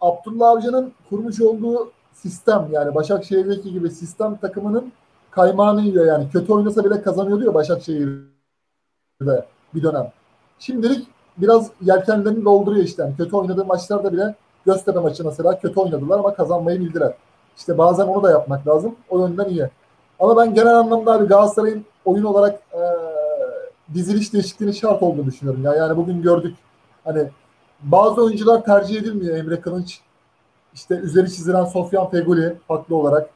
Abdullah Avcı'nın kurmuş olduğu sistem yani Başakşehir'deki gibi sistem takımının kaymağını yiyor yani. Kötü oynasa bile kazanıyordu ya Başakşehir'de bir dönem. Şimdilik biraz yelkenlerini dolduruyor işte. Yani kötü oynadığı maçlarda bile Göztepe maçı mesela kötü oynadılar ama kazanmayı bildiler. İşte bazen onu da yapmak lazım. O yönden iyi. Ama ben genel anlamda abi Galatasaray'ın oyun olarak e, diziliş değişikliğinin şart olduğunu düşünüyorum. Ya. Yani bugün gördük hani bazı oyuncular tercih edilmiyor. Emre Kılınç, işte üzeri çizilen Sofyan Feguli haklı olarak.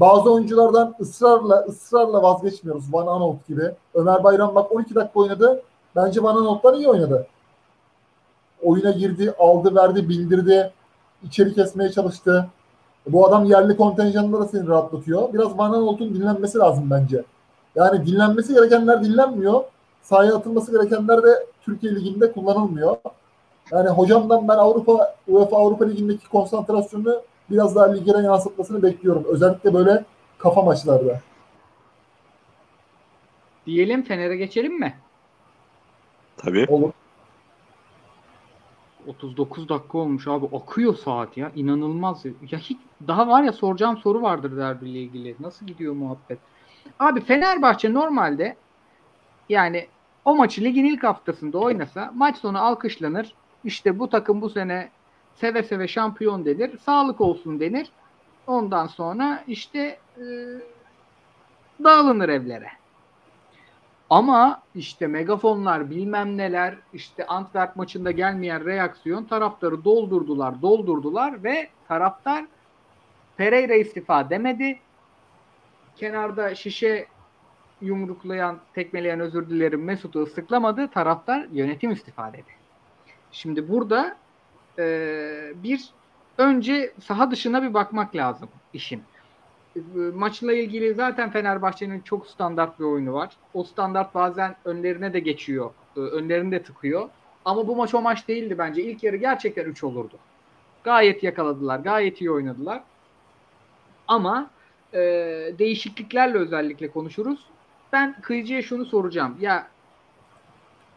Bazı oyunculardan ısrarla ısrarla vazgeçmiyoruz. Van Aanholt gibi. Ömer Bayram bak 12 dakika oynadı. Bence Van Aanholt'tan iyi oynadı. Oyuna girdi, aldı, verdi, bildirdi. içeri kesmeye çalıştı. Bu adam yerli kontenjanında da seni rahatlatıyor. Biraz Van Aanholt'un dinlenmesi lazım bence. Yani dinlenmesi gerekenler dinlenmiyor. Sahaya atılması gerekenler de Türkiye Ligi'nde kullanılmıyor. Yani hocamdan ben Avrupa UEFA Avrupa Ligi'ndeki konsantrasyonu biraz daha ligere yansıtmasını bekliyorum. Özellikle böyle kafa maçlarda. Diyelim Fener'e geçelim mi? Tabii. Olur. 39 dakika olmuş abi. Akıyor saat ya. İnanılmaz. Ya hiç daha var ya soracağım soru vardır derbiyle ilgili. Nasıl gidiyor muhabbet? Abi Fenerbahçe normalde yani o maçı ligin ilk haftasında oynasa maç sonu alkışlanır. İşte bu takım bu sene seve seve şampiyon denir. Sağlık olsun denir. Ondan sonra işte e, dağılınır evlere. Ama işte megafonlar bilmem neler işte Antwerp maçında gelmeyen reaksiyon taraftarı doldurdular doldurdular ve taraftar Pereira istifa demedi. Kenarda şişe yumruklayan, tekmeleyen özür dilerim Mesut'u ıslıklamadı. Taraftar yönetim istifa dedi. Şimdi burada e, bir önce saha dışına bir bakmak lazım işin. E, maçla ilgili zaten Fenerbahçe'nin çok standart bir oyunu var. O standart bazen önlerine de geçiyor. E, önlerini de tıkıyor. Ama bu maç o maç değildi bence. İlk yarı gerçekten 3 olurdu. Gayet yakaladılar. Gayet iyi oynadılar. Ama e, değişikliklerle özellikle konuşuruz. Ben Kıyıcı'ya şunu soracağım. Ya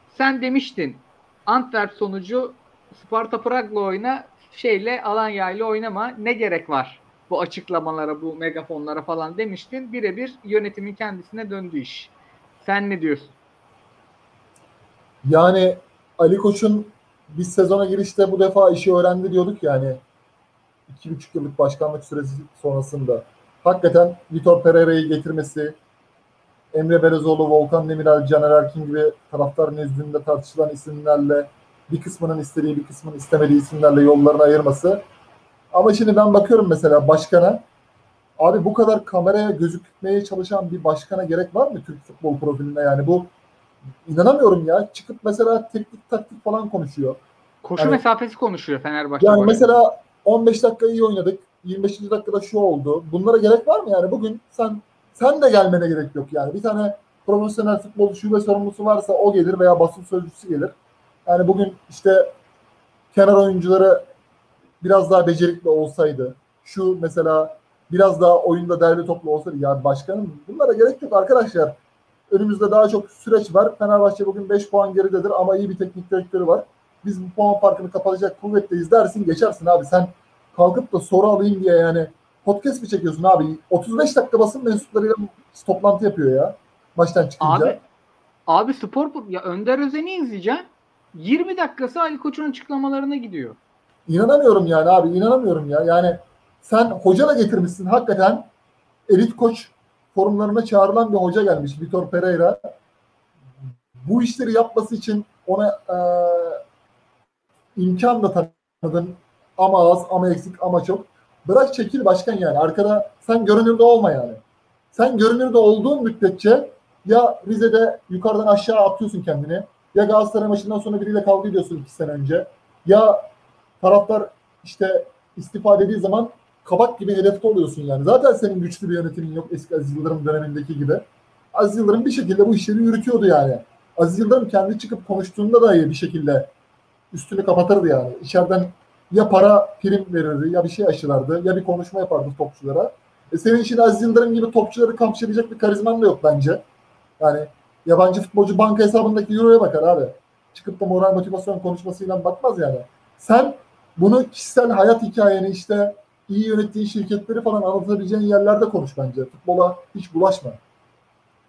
sen demiştin Antwerp sonucu Sparta Prag'la oyna şeyle Alanya ile oynama ne gerek var bu açıklamalara bu megafonlara falan demiştin. Birebir yönetimin kendisine döndü iş. Sen ne diyorsun? Yani Ali Koç'un biz sezona girişte bu defa işi öğrendi diyorduk yani. iki buçuk yıllık başkanlık süresi sonrasında. Hakikaten Vitor Pereira'yı getirmesi, Emre Berezoğlu, Volkan Demirel, Caner Erkin gibi taraftar nezdinde tartışılan isimlerle bir kısmının istediği bir kısmının istemediği isimlerle yollarını ayırması. Ama şimdi ben bakıyorum mesela başkana abi bu kadar kameraya gözükmeye çalışan bir başkana gerek var mı Türk futbol profilinde yani bu inanamıyorum ya çıkıp mesela teknik taktik falan konuşuyor. Koşu Yani- mesafesi konuşuyor Fenerbahçe. Yani mesela 15 dakika iyi oynadık. 25. dakikada şu oldu. Bunlara gerek var mı yani? Bugün sen sen de gelmene gerek yok yani. Bir tane profesyonel futbol şube sorumlusu varsa o gelir veya basın sözcüsü gelir. Yani bugün işte kenar oyuncuları biraz daha becerikli olsaydı, şu mesela biraz daha oyunda derli toplu olsaydı ya başkanım bunlara gerek yok arkadaşlar. Önümüzde daha çok süreç var. Fenerbahçe bugün 5 puan geridedir ama iyi bir teknik direktörü var. Biz bu puan farkını kapatacak kuvvetteyiz dersin geçersin abi. Sen kalkıp da soru alayım diye yani podcast mi çekiyorsun abi? 35 dakika basın mensuplarıyla toplantı yapıyor ya maçtan çıkınca. Abi abi spor ya Önder Özen'i izleyeceğim. 20 dakikası Ali Koç'un açıklamalarına gidiyor. İnanamıyorum yani abi inanamıyorum ya. Yani sen hoca da getirmişsin hakikaten elit koç forumlarına çağrılan bir hoca gelmiş Vitor Pereira. Bu işleri yapması için ona e, imkan da tanıdın ama az ama eksik ama çok. Bırak çekil başkan yani. Arkada sen görünürde olma yani. Sen görünürde olduğun müddetçe ya Rize'de yukarıdan aşağı atıyorsun kendini ya Galatasaray maçından sonra biriyle kavga ediyorsun iki sene önce ya taraftar işte istifa dediği zaman kabak gibi hedefte oluyorsun yani. Zaten senin güçlü bir yönetimin yok eski Aziz Yıldırım dönemindeki gibi. Aziz Yıldırım bir şekilde bu işleri yürütüyordu yani. Aziz Yıldırım kendi çıkıp konuştuğunda da bir şekilde üstünü kapatırdı yani. İçeriden ya para prim verirdi ya bir şey aşılardı ya bir konuşma yapardı topçulara. E senin için Aziz Yıldırım gibi topçuları kamçılayacak bir karizman da yok bence. Yani yabancı futbolcu banka hesabındaki euroya bakar abi. Çıkıp da moral motivasyon konuşmasıyla bakmaz yani. Sen bunu kişisel hayat hikayeni işte iyi yönettiğin şirketleri falan anlatabileceğin yerlerde konuş bence. Futbola hiç bulaşma.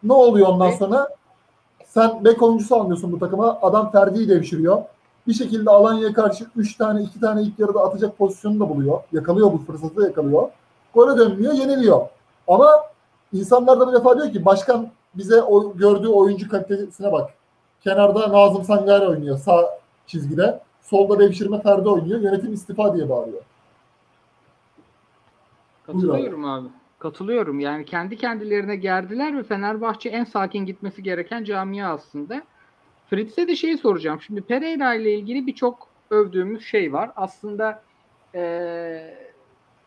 Ne oluyor ondan sonra? Sen bek oyuncusu almıyorsun bu takıma. Adam Ferdi'yi devşiriyor. Bir şekilde Alanya'ya karşı 3 tane 2 tane ilk yarıda atacak pozisyonu da buluyor. Yakalıyor bu fırsatı yakalıyor. Gole dönmüyor, yeniliyor. Ama insanlar da bir defa diyor ki başkan bize o, gördüğü oyuncu kalitesine bak. Kenarda Nazım Sangare oynuyor sağ çizgide. Solda devşirme Ferdi oynuyor. Yönetim istifa diye bağırıyor. Katılıyorum abi. Katılıyorum. Yani kendi kendilerine gerdiler ve Fenerbahçe en sakin gitmesi gereken camia aslında. Fritz'e de şeyi soracağım. Şimdi Pereira ile ilgili birçok övdüğümüz şey var. Aslında eee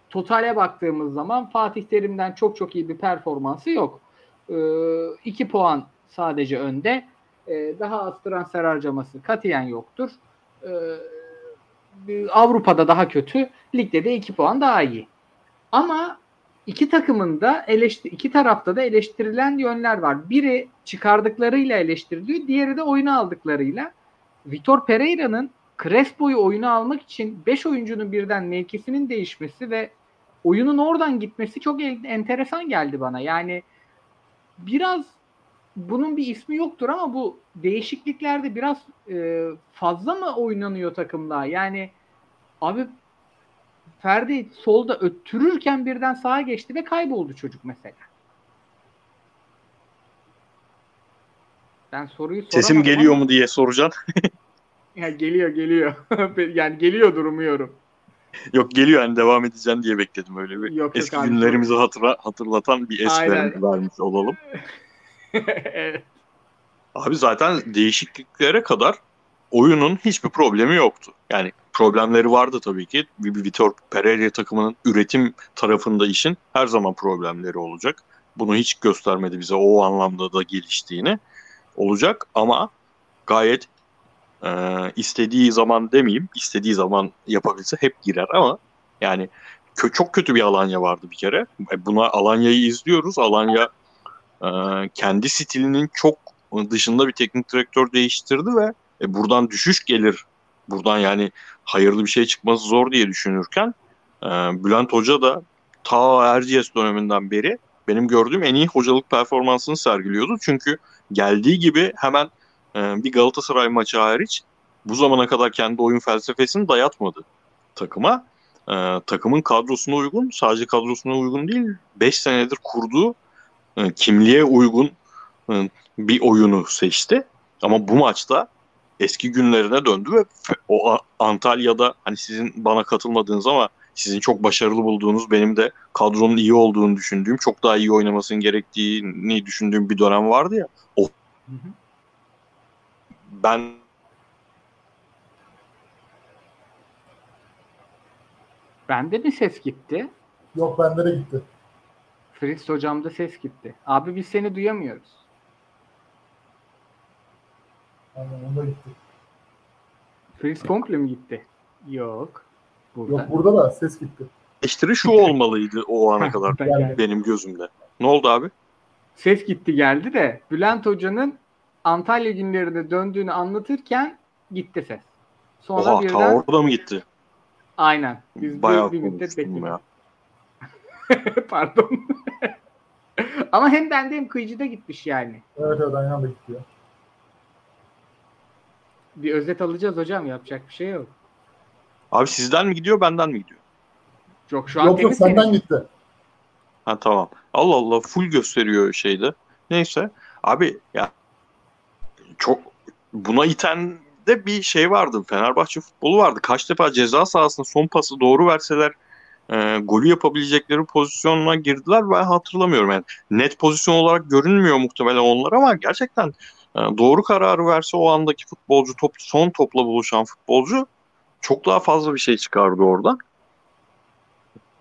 totale baktığımız zaman Fatih Terim'den çok çok iyi bir performansı yok. Eee iki puan sadece önde. Eee, daha az transfer harcaması katiyen yoktur. Eee, Avrupa'da daha kötü. Ligde de 2 puan daha iyi. Ama iki takımın da eleştir iki tarafta da eleştirilen yönler var. Biri çıkardıklarıyla eleştiriliyor, diğeri de oyunu aldıklarıyla. Vitor Pereira'nın Crespo'yu oyuna almak için 5 oyuncunun birden mevkisinin değişmesi ve oyunun oradan gitmesi çok en- enteresan geldi bana. Yani biraz bunun bir ismi yoktur ama bu değişikliklerde biraz e, fazla mı oynanıyor takımda? Yani Abi Ferdi solda öttürürken birden sağa geçti ve kayboldu çocuk mesela. Ben soruyu Sesim geliyor ama- mu diye soracaksın. Ya geliyor geliyor. yani geliyor durmuyorum. Yok geliyor yani devam edeceğim diye bekledim öyle bir. Yok, yok Eski abi. günlerimizi hatıra, hatırlatan bir es vermiş olalım. Evet. Abi zaten değişikliklere kadar oyunun hiçbir problemi yoktu. Yani problemleri vardı tabii ki. Vitor Pereira takımının üretim tarafında işin her zaman problemleri olacak. Bunu hiç göstermedi bize o anlamda da geliştiğini. Olacak ama gayet e, istediği zaman demeyeyim, istediği zaman yapabilse hep girer ama yani kö- çok kötü bir Alanya vardı bir kere. E, Buna Alanya'yı izliyoruz. Alanya e, kendi stilinin çok dışında bir teknik direktör değiştirdi ve e, buradan düşüş gelir. Buradan yani hayırlı bir şey çıkması zor diye düşünürken e, Bülent Hoca da ta Erciyes döneminden beri benim gördüğüm en iyi hocalık performansını sergiliyordu. Çünkü geldiği gibi hemen e, bir Galatasaray maçı hariç bu zamana kadar kendi oyun felsefesini dayatmadı takıma. E, takımın kadrosuna uygun, sadece kadrosuna uygun değil, 5 senedir kurduğu e, kimliğe uygun e, bir oyunu seçti. Ama bu maçta eski günlerine döndü ve o Antalya'da hani sizin bana katılmadığınız ama sizin çok başarılı bulduğunuz benim de kadronun iyi olduğunu düşündüğüm çok daha iyi oynamasının gerektiğini düşündüğüm bir dönem vardı ya. O Hı hı. ben Bende mi ses gitti? Yok bende de gitti. Fritz hocamda ses gitti. Abi biz seni duyamıyoruz. Aynen onda gitti. Fritz komple mi gitti? Yok. Burada. Yok burada da ses gitti. eleştiri şu olmalıydı o ana kadar Ben benim gözümde. Ne oldu abi? Ses gitti geldi de Bülent Hoca'nın Antalya günlerine döndüğünü anlatırken gitti ses. Sonra Oha ta birden orada mı gitti? aynen. Biz Bayağı bir, müddet bekledik. Pardon. Ama hem bende hem kıyıcıda gitmiş yani. Evet evet aynen da gitti ya. Bir özet alacağız hocam yapacak bir şey yok. Abi sizden mi gidiyor benden mi gidiyor? Yok şu an Yok yok senden temiz. gitti. Ha tamam. Allah Allah full gösteriyor şeyde. Neyse. Abi ya çok buna iten de bir şey vardı. Fenerbahçe futbolu vardı. Kaç defa ceza sahasında son pası doğru verseler e, golü yapabilecekleri pozisyonuna girdiler ben hatırlamıyorum. Yani net pozisyon olarak görünmüyor muhtemelen onlar ama gerçekten doğru kararı verse o andaki futbolcu top, son topla buluşan futbolcu çok daha fazla bir şey çıkardı orada.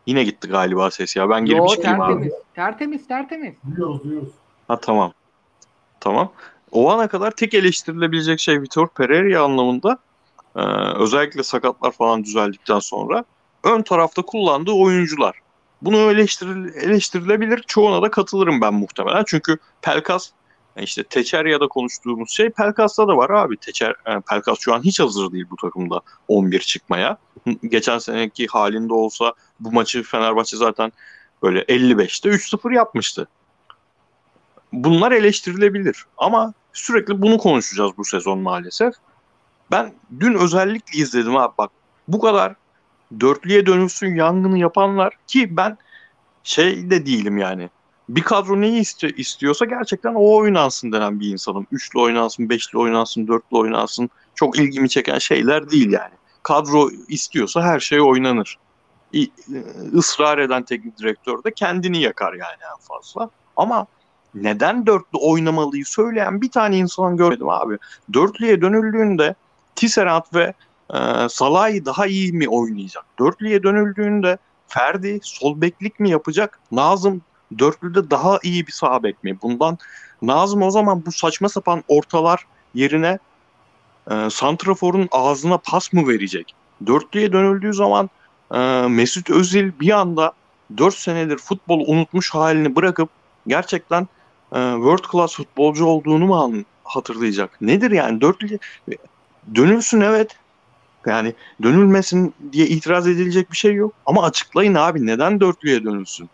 Yine gitti galiba ses ya. Ben girip Yo çıkayım abi. tertemiz. Tertemiz tertemiz. Duyuyoruz duyuyoruz. Ha tamam. Tamam. O ana kadar tek eleştirilebilecek şey Vitor Pereira anlamında e, özellikle sakatlar falan düzeldikten sonra ön tarafta kullandığı oyuncular. Bunu eleştiril, eleştirilebilir. Çoğuna da katılırım ben muhtemelen. Çünkü Pelkas e, işte Teçerya'da konuştuğumuz şey Pelkas'ta da var abi. Teçer, e, Pelkas şu an hiç hazır değil bu takımda 11 çıkmaya. Geçen seneki halinde olsa bu maçı Fenerbahçe zaten böyle 55'te 3-0 yapmıştı bunlar eleştirilebilir. Ama sürekli bunu konuşacağız bu sezon maalesef. Ben dün özellikle izledim abi bak bu kadar dörtlüye dönülsün yangını yapanlar ki ben şey de değilim yani. Bir kadro neyi iste- istiyorsa gerçekten o oynansın denen bir insanım. Üçlü oynansın, beşli oynansın, dörtlü oynansın. Çok ilgimi çeken şeyler değil yani. Kadro istiyorsa her şey oynanır. İ- ısrar eden teknik direktör de kendini yakar yani en fazla. Ama neden dörtlü oynamalıyı söyleyen bir tane insan görmedim abi. Dörtlüye dönüldüğünde Tisserand ve e, Salah'ı daha iyi mi oynayacak? Dörtlüye dönüldüğünde Ferdi sol beklik mi yapacak? Nazım dörtlüde daha iyi bir sağ bek mi? Bundan Nazım o zaman bu saçma sapan ortalar yerine e, Santrafor'un ağzına pas mı verecek? Dörtlüye dönüldüğü zaman e, Mesut Özil bir anda 4 senedir futbolu unutmuş halini bırakıp gerçekten e, world class futbolcu olduğunu mu hatırlayacak? Nedir yani? Dörtlü dönülsün evet. Yani dönülmesin diye itiraz edilecek bir şey yok. Ama açıklayın abi neden dörtlüye dönülsün?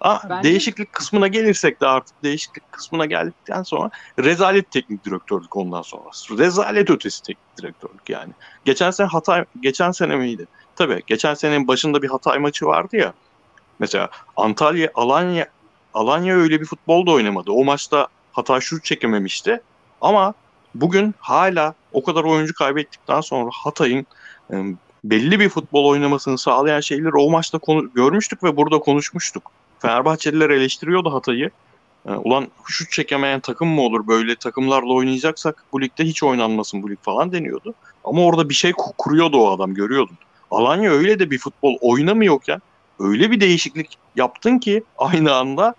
Ama Bence- değişiklik kısmına gelirsek de artık değişiklik kısmına geldikten sonra rezalet teknik direktörlük ondan sonra. Rezalet ötesi teknik direktörlük yani. Geçen sene Hatay geçen sene miydi? Tabii geçen senenin başında bir Hatay maçı vardı ya. Mesela Antalya Alanya Alanya öyle bir futbol da oynamadı. O maçta Hatay şut çekememişti. Ama bugün hala o kadar oyuncu kaybettikten sonra Hatay'ın belli bir futbol oynamasını sağlayan şeyleri o maçta konu görmüştük ve burada konuşmuştuk. Fenerbahçeliler eleştiriyordu Hatay'ı. E, ulan şut çekemeyen takım mı olur böyle takımlarla oynayacaksak bu ligde hiç oynanmasın bu lig falan deniyordu. Ama orada bir şey ku- kuruyordu o adam görüyordun. Alanya öyle de bir futbol oynamıyorken öyle bir değişiklik yaptın ki aynı anda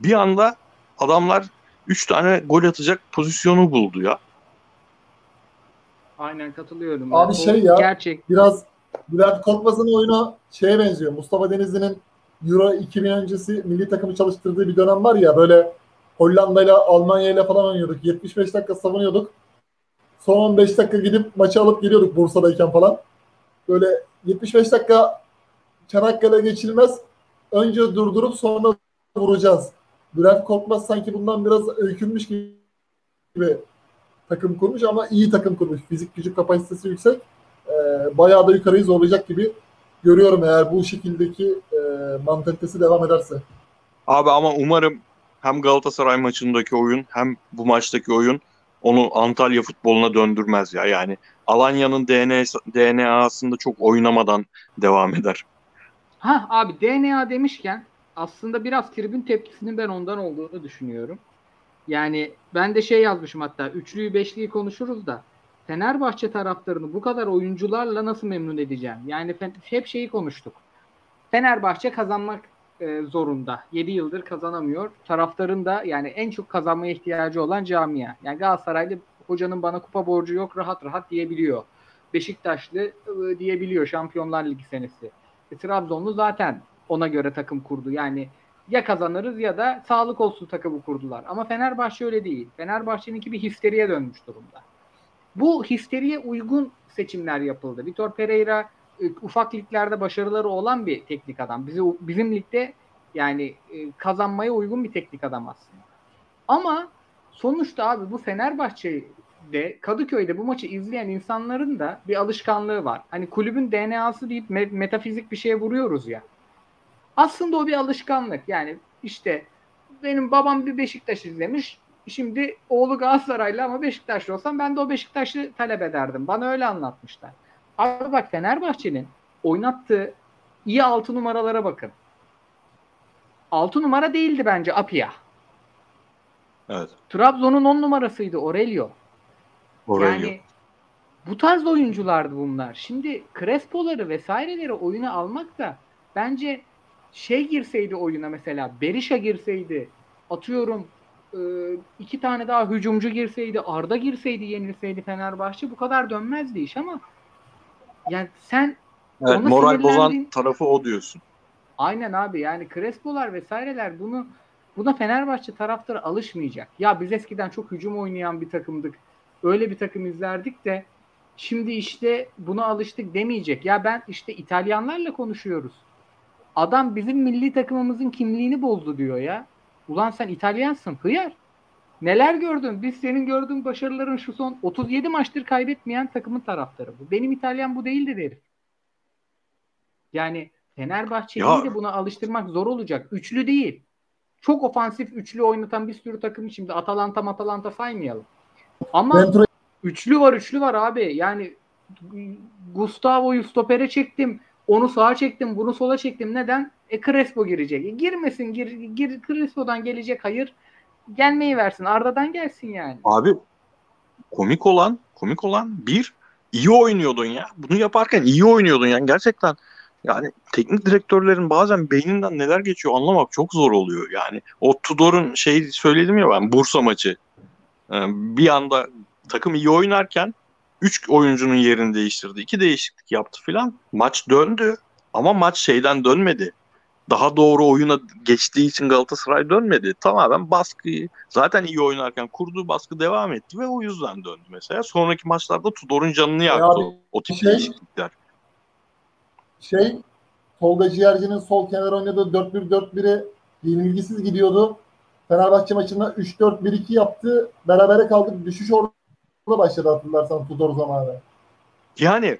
bir anda adamlar 3 tane gol atacak pozisyonu buldu ya. Aynen katılıyorum. Abi O şey ya, Gerçek. Biraz Bülent Korkmaz'ın oyunu şeye benziyor. Mustafa Denizli'nin Euro 2000 öncesi milli takımı çalıştırdığı bir dönem var ya böyle Hollanda ile Almanya ile falan oynuyorduk. 75 dakika savunuyorduk. Son 15 dakika gidip maçı alıp geliyorduk Bursa'dayken falan. Böyle 75 dakika Çanakkale geçilmez. Önce durdurup sonra vuracağız. Bülent Korkmaz sanki bundan biraz öykünmüş gibi takım kurmuş ama iyi takım kurmuş. Fizik gücü kapasitesi yüksek. Ee, bayağı da yukarıyı zorlayacak gibi görüyorum eğer bu şekildeki e, mantalitesi devam ederse. Abi ama umarım hem Galatasaray maçındaki oyun hem bu maçtaki oyun onu Antalya futboluna döndürmez ya. Yani Alanya'nın DNA'sı, DNA'sında çok oynamadan devam eder. Ha abi DNA demişken aslında biraz tribün tepkisinin ben ondan olduğunu düşünüyorum. Yani ben de şey yazmışım hatta üçlüyü beşliyi konuşuruz da Fenerbahçe taraftarını bu kadar oyuncularla nasıl memnun edeceğim? Yani hep şeyi konuştuk. Fenerbahçe kazanmak e, zorunda. 7 yıldır kazanamıyor. Taraftarın da yani en çok kazanmaya ihtiyacı olan camia. Yani Galatasaraylı hocanın bana kupa borcu yok rahat rahat diyebiliyor. Beşiktaşlı e, diyebiliyor Şampiyonlar Ligi senesi. E, Trabzonlu zaten ona göre takım kurdu. Yani ya kazanırız ya da sağlık olsun takımı kurdular. Ama Fenerbahçe öyle değil. Fenerbahçe'ninki bir histeriye dönmüş durumda. Bu histeriye uygun seçimler yapıldı. Vitor Pereira e, ufak liglerde başarıları olan bir teknik adam. Bizi bizim ligde yani e, kazanmaya uygun bir teknik adam aslında. Ama sonuçta abi bu Fenerbahçe'de Kadıköy'de bu maçı izleyen insanların da bir alışkanlığı var. Hani kulübün DNA'sı deyip me- metafizik bir şeye vuruyoruz ya. Aslında o bir alışkanlık. Yani işte benim babam bir Beşiktaş izlemiş. Şimdi oğlu Galatasaraylı ama Beşiktaşlı olsam ben de o Beşiktaşlı talep ederdim. Bana öyle anlatmışlar. Abi bak Fenerbahçe'nin oynattığı iyi altı numaralara bakın. Altı numara değildi bence Apia. Evet. Trabzon'un on numarasıydı Aurelio. Orayı. Yani bu tarz oyunculardı bunlar. Şimdi Crespo'ları vesaireleri oyuna almak da bence şey girseydi oyuna mesela Berisha girseydi atıyorum e, iki tane daha hücumcu girseydi Arda girseydi yenilseydi Fenerbahçe bu kadar dönmezdi iş ama yani sen evet, moral bozan tarafı o diyorsun. Aynen abi yani Crespo'lar vesaireler bunu buna Fenerbahçe taraftarı alışmayacak. Ya biz eskiden çok hücum oynayan bir takımdık. Öyle bir takım izlerdik de şimdi işte buna alıştık demeyecek. Ya ben işte İtalyanlarla konuşuyoruz. Adam bizim milli takımımızın kimliğini bozdu diyor ya. Ulan sen İtalyansın hıyar. Neler gördün? Biz senin gördüğün başarıların şu son 37 maçtır kaybetmeyen takımın taraftarı bu. Benim İtalyan bu değildi derim. Yani Fenerbahçe'yi Ya- de buna alıştırmak zor olacak. Üçlü değil. Çok ofansif üçlü oynatan bir sürü takım şimdi Atalanta Atalanta saymayalım. Ama üçlü var üçlü var abi. Yani Gustavo'yu stopere çektim. Onu sağa çektim. Bunu sola çektim. Neden? E Crespo girecek. E, girmesin. Gir, gir, Crespo'dan gelecek hayır. Gelmeyi versin. Arda'dan gelsin yani. Abi komik olan komik olan bir iyi oynuyordun ya. Bunu yaparken iyi oynuyordun yani gerçekten. Yani teknik direktörlerin bazen beyninden neler geçiyor anlamak çok zor oluyor. Yani o Tudor'un şey söyledim ya ben Bursa maçı. Ee, Bir anda takım iyi oynarken 3 oyuncunun yerini değiştirdi. 2 değişiklik yaptı filan. Maç döndü ama maç şeyden dönmedi. Daha doğru oyuna geçtiği için Galatasaray dönmedi. Tamamen baskıyı zaten iyi oynarken kurduğu baskı devam etti ve o yüzden döndü mesela. Sonraki maçlarda Tudor'un canını yaktı abi, o, o tip şey- değişiklikler. şey Tolga Ciğerci'nin sol kenar oynadığı 4-1-4-1'i yenilgisiz gidiyordu. Fenerbahçe maçında 3-4-1-2 yaptı. Berabere kaldık. Düşüş orada başladı hatırlarsan Tudor zamanı. Yani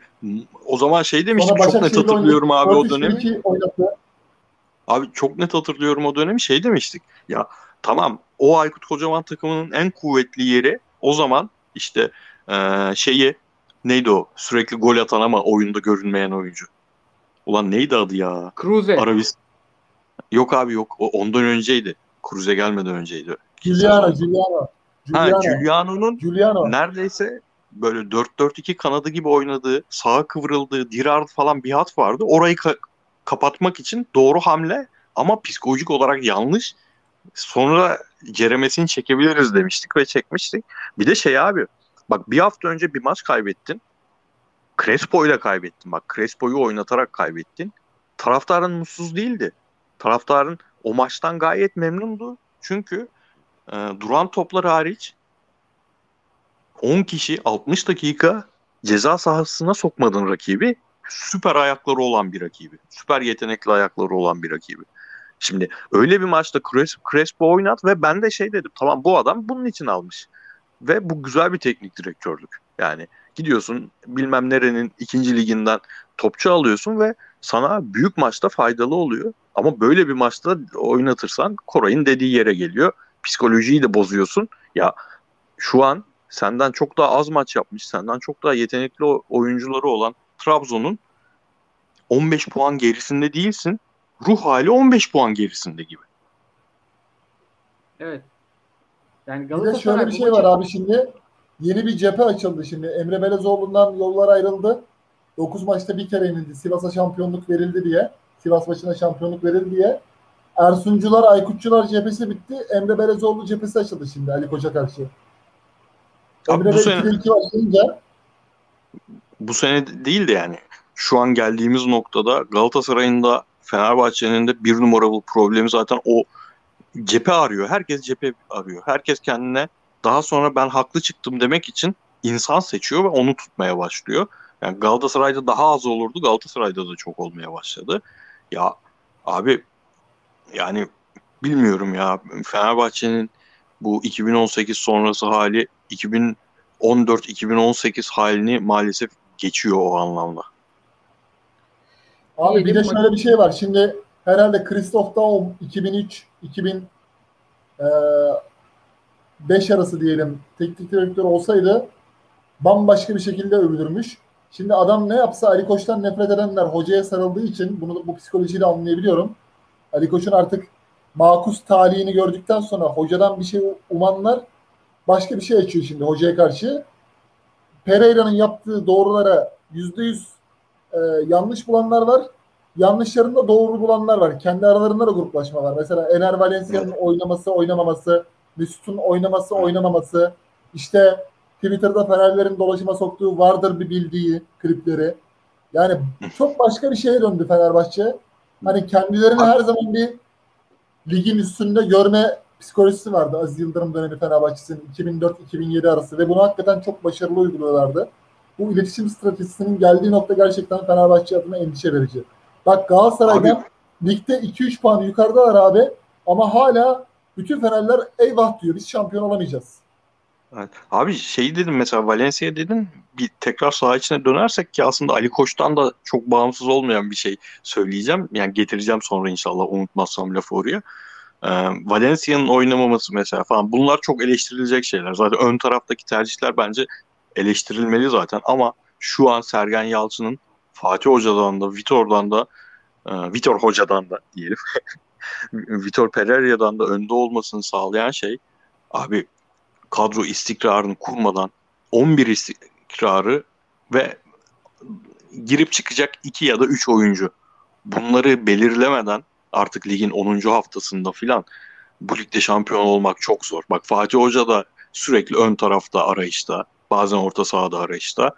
o zaman şey demiştim çok net hatırlıyorum abi o dönemi. Abi çok net hatırlıyorum o dönemi şey demiştik. Ya tamam o Aykut Kocaman takımının en kuvvetli yeri o zaman işte ee, şeyi neydi o sürekli gol atan ama oyunda görünmeyen oyuncu. Ulan neydi adı ya? Cruze. Arabist. Yok abi yok. O ondan önceydi. Cruze gelmeden önceydi. Giuliano, Giuliano. Ha, Giuliano'nun Giuliano. neredeyse böyle 4-4-2 kanadı gibi oynadığı, sağa kıvrıldığı, Dirard falan bir hat vardı. Orayı ka- kapatmak için doğru hamle ama psikolojik olarak yanlış. Sonra ceremesini çekebiliriz demiştik ve çekmiştik. Bir de şey abi bak bir hafta önce bir maç kaybettin. Crespo ile kaybettin. Bak Crespo'yu oynatarak kaybettin. Taraftarın mutsuz değildi. Taraftarın o maçtan gayet memnundu. Çünkü e, duran toplar hariç 10 kişi 60 dakika ceza sahasına sokmadın rakibi. Süper ayakları olan bir rakibi. Süper yetenekli ayakları olan bir rakibi. Şimdi öyle bir maçta Crespo oynat ve ben de şey dedim. Tamam bu adam bunun için almış. Ve bu güzel bir teknik direktörlük. Yani gidiyorsun bilmem nerenin ikinci liginden topçu alıyorsun ve sana büyük maçta faydalı oluyor. Ama böyle bir maçta oynatırsan Koray'ın dediği yere geliyor. Psikolojiyi de bozuyorsun. Ya şu an senden çok daha az maç yapmış, senden çok daha yetenekli oyuncuları olan Trabzon'un 15 puan gerisinde değilsin. Ruh hali 15 puan gerisinde gibi. Evet. Yani bir de şöyle bir şey var abi şimdi. Yeni bir cephe açıldı şimdi. Emre Belezoğlu'ndan yollar ayrıldı. 9 maçta bir kere yenildi. Sivas'a şampiyonluk verildi diye. Sivas maçına şampiyonluk verildi diye. Ersuncular, Aykutçular cephesi bitti. Emre Belezoğlu cephesi açıldı şimdi Ali Koç'a karşı. Emre bu sene, 2 başlayınca bu sene değil de yani şu an geldiğimiz noktada Galatasaray'ın da Fenerbahçe'nin de bir numaralı problemi zaten o cephe arıyor. Herkes cephe arıyor. Herkes kendine daha sonra ben haklı çıktım demek için insan seçiyor ve onu tutmaya başlıyor. Yani Galatasaray'da daha az olurdu. Galatasaray'da da çok olmaya başladı. Ya abi yani bilmiyorum ya Fenerbahçe'nin bu 2018 sonrası hali 2014-2018 halini maalesef geçiyor o anlamda. Abi bir de şöyle bir şey var. Şimdi herhalde Christoph Daum 2003 2005 arası diyelim teknik direktör olsaydı bambaşka bir şekilde övülürmüş. Şimdi adam ne yapsa Ali Koç'tan nefret edenler hocaya sarıldığı için bunu bu psikolojiyle anlayabiliyorum. Ali Koç'un artık makus talihini gördükten sonra hocadan bir şey umanlar başka bir şey açıyor şimdi hocaya karşı. Pereira'nın yaptığı doğrulara yüzde yüz e, yanlış bulanlar var. Yanlışlarında doğru bulanlar var. Kendi aralarında da gruplaşma var. Mesela Ener Valencia'nın oynaması, oynamaması, Mesut'un oynaması, oynamaması, işte Twitter'da Fenerlerin dolaşıma soktuğu vardır bir bildiği klipleri. Yani çok başka bir şeye döndü Fenerbahçe. Hani kendilerini her zaman bir ligin üstünde görme psikolojisi vardı Aziz Yıldırım dönemi Fenerbahçe'sinin 2004-2007 arası ve bunu hakikaten çok başarılı uyguluyorlardı. Bu iletişim stratejisinin geldiği nokta gerçekten Fenerbahçe adına endişe verici. Bak Galatasaray'dan abi, ligde 2-3 puan yukarıdalar abi ama hala bütün Fenerler eyvah diyor biz şampiyon olamayacağız. Evet. Abi şey dedim mesela Valencia dedin bir tekrar saha içine dönersek ki aslında Ali Koç'tan da çok bağımsız olmayan bir şey söyleyeceğim. Yani getireceğim sonra inşallah unutmazsam lafı oraya. Ee, Valencia'nın oynamaması mesela falan bunlar çok eleştirilecek şeyler. Zaten ön taraftaki tercihler bence eleştirilmeli zaten ama şu an Sergen Yalçın'ın Fatih Hoca'dan da Vitor'dan da e, Vitor Hoca'dan da diyelim Vitor Pereira'dan da önde olmasını sağlayan şey abi kadro istikrarını kurmadan 11 istikrarı ve girip çıkacak 2 ya da 3 oyuncu bunları belirlemeden artık ligin 10. haftasında filan bu ligde şampiyon olmak çok zor. Bak Fatih Hoca da sürekli ön tarafta arayışta, bazen orta sahada arayışta.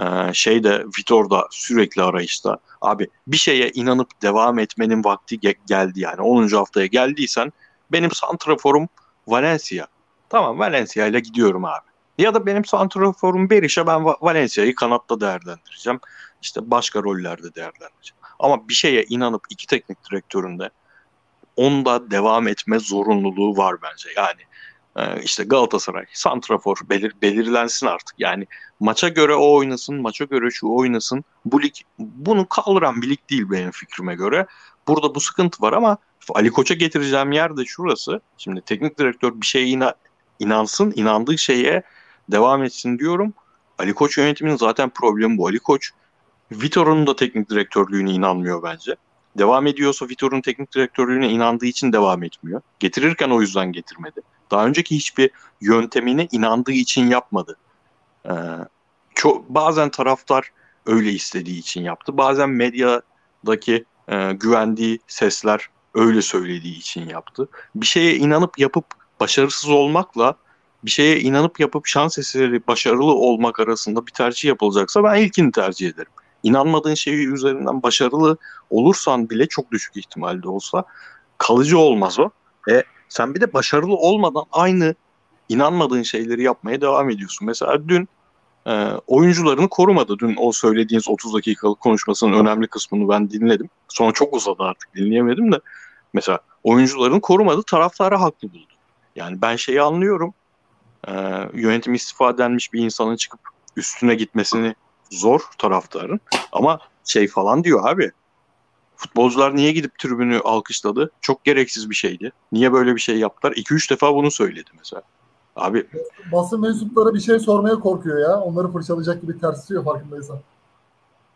Ee, şey de Vitor da sürekli arayışta. Abi bir şeye inanıp devam etmenin vakti ge- geldi yani. 10. haftaya geldiysen benim santraforum Valencia. Tamam Valencia ile gidiyorum abi. Ya da benim santraforum Berisha ben Valencia'yı kanatta değerlendireceğim. İşte başka rollerde değerlendireceğim. Ama bir şeye inanıp iki teknik direktöründe onda devam etme zorunluluğu var bence. Yani e, işte Galatasaray, Santrafor belir, belirlensin artık. Yani maça göre o oynasın, maça göre şu oynasın. Bu lig bunu kaldıran bir lig değil benim fikrime göre. Burada bu sıkıntı var ama Ali Koç'a getireceğim yer de şurası. Şimdi teknik direktör bir şeye ina, inansın, inandığı şeye devam etsin diyorum. Ali Koç yönetiminin zaten problemi bu. Ali Koç Vitor'un da teknik direktörlüğüne inanmıyor bence. Devam ediyorsa Vitor'un teknik direktörlüğüne inandığı için devam etmiyor. Getirirken o yüzden getirmedi. Daha önceki hiçbir yöntemine inandığı için yapmadı. Ee, çok, bazen taraftar öyle istediği için yaptı. Bazen medyadaki e, güvendiği sesler öyle söylediği için yaptı. Bir şeye inanıp yapıp başarısız olmakla bir şeye inanıp yapıp şans eseri başarılı olmak arasında bir tercih yapılacaksa ben ilkini tercih ederim. İnanmadığın şeyi üzerinden başarılı olursan bile çok düşük ihtimalde olsa kalıcı olmaz o. E sen bir de başarılı olmadan aynı inanmadığın şeyleri yapmaya devam ediyorsun. Mesela dün e, oyuncularını korumadı. Dün o söylediğiniz 30 dakikalık konuşmasının önemli kısmını ben dinledim. Sonra çok uzadı artık dinleyemedim de. Mesela oyuncularını korumadı. Taraftarı haklı buldu. Yani ben şeyi anlıyorum. E, yönetim istifa denmiş bir insanın çıkıp üstüne gitmesini zor taraftarın. Ama şey falan diyor abi. Futbolcular niye gidip tribünü alkışladı? Çok gereksiz bir şeydi. Niye böyle bir şey yaptılar? 2-3 defa bunu söyledi mesela. Abi Basın mensupları bir şey sormaya korkuyor ya. Onları fırçalayacak gibi tersliyor farkındaysan.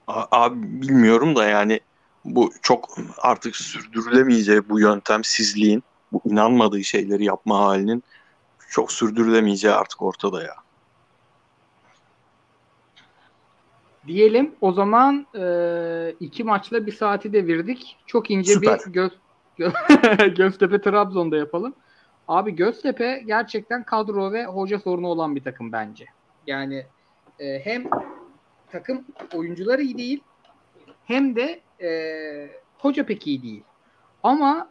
abi bilmiyorum da yani bu çok artık sürdürülemeyeceği bu yöntemsizliğin, bu inanmadığı şeyleri yapma halinin çok sürdürülemeyeceği artık ortada ya. Diyelim o zaman e, iki maçla bir saati devirdik. Çok ince Süper. bir göz, gö- Göztepe Trabzon'da yapalım. Abi Göztepe gerçekten kadro ve hoca sorunu olan bir takım bence. Yani e, hem takım oyuncuları iyi değil hem de e, hoca pek iyi değil. Ama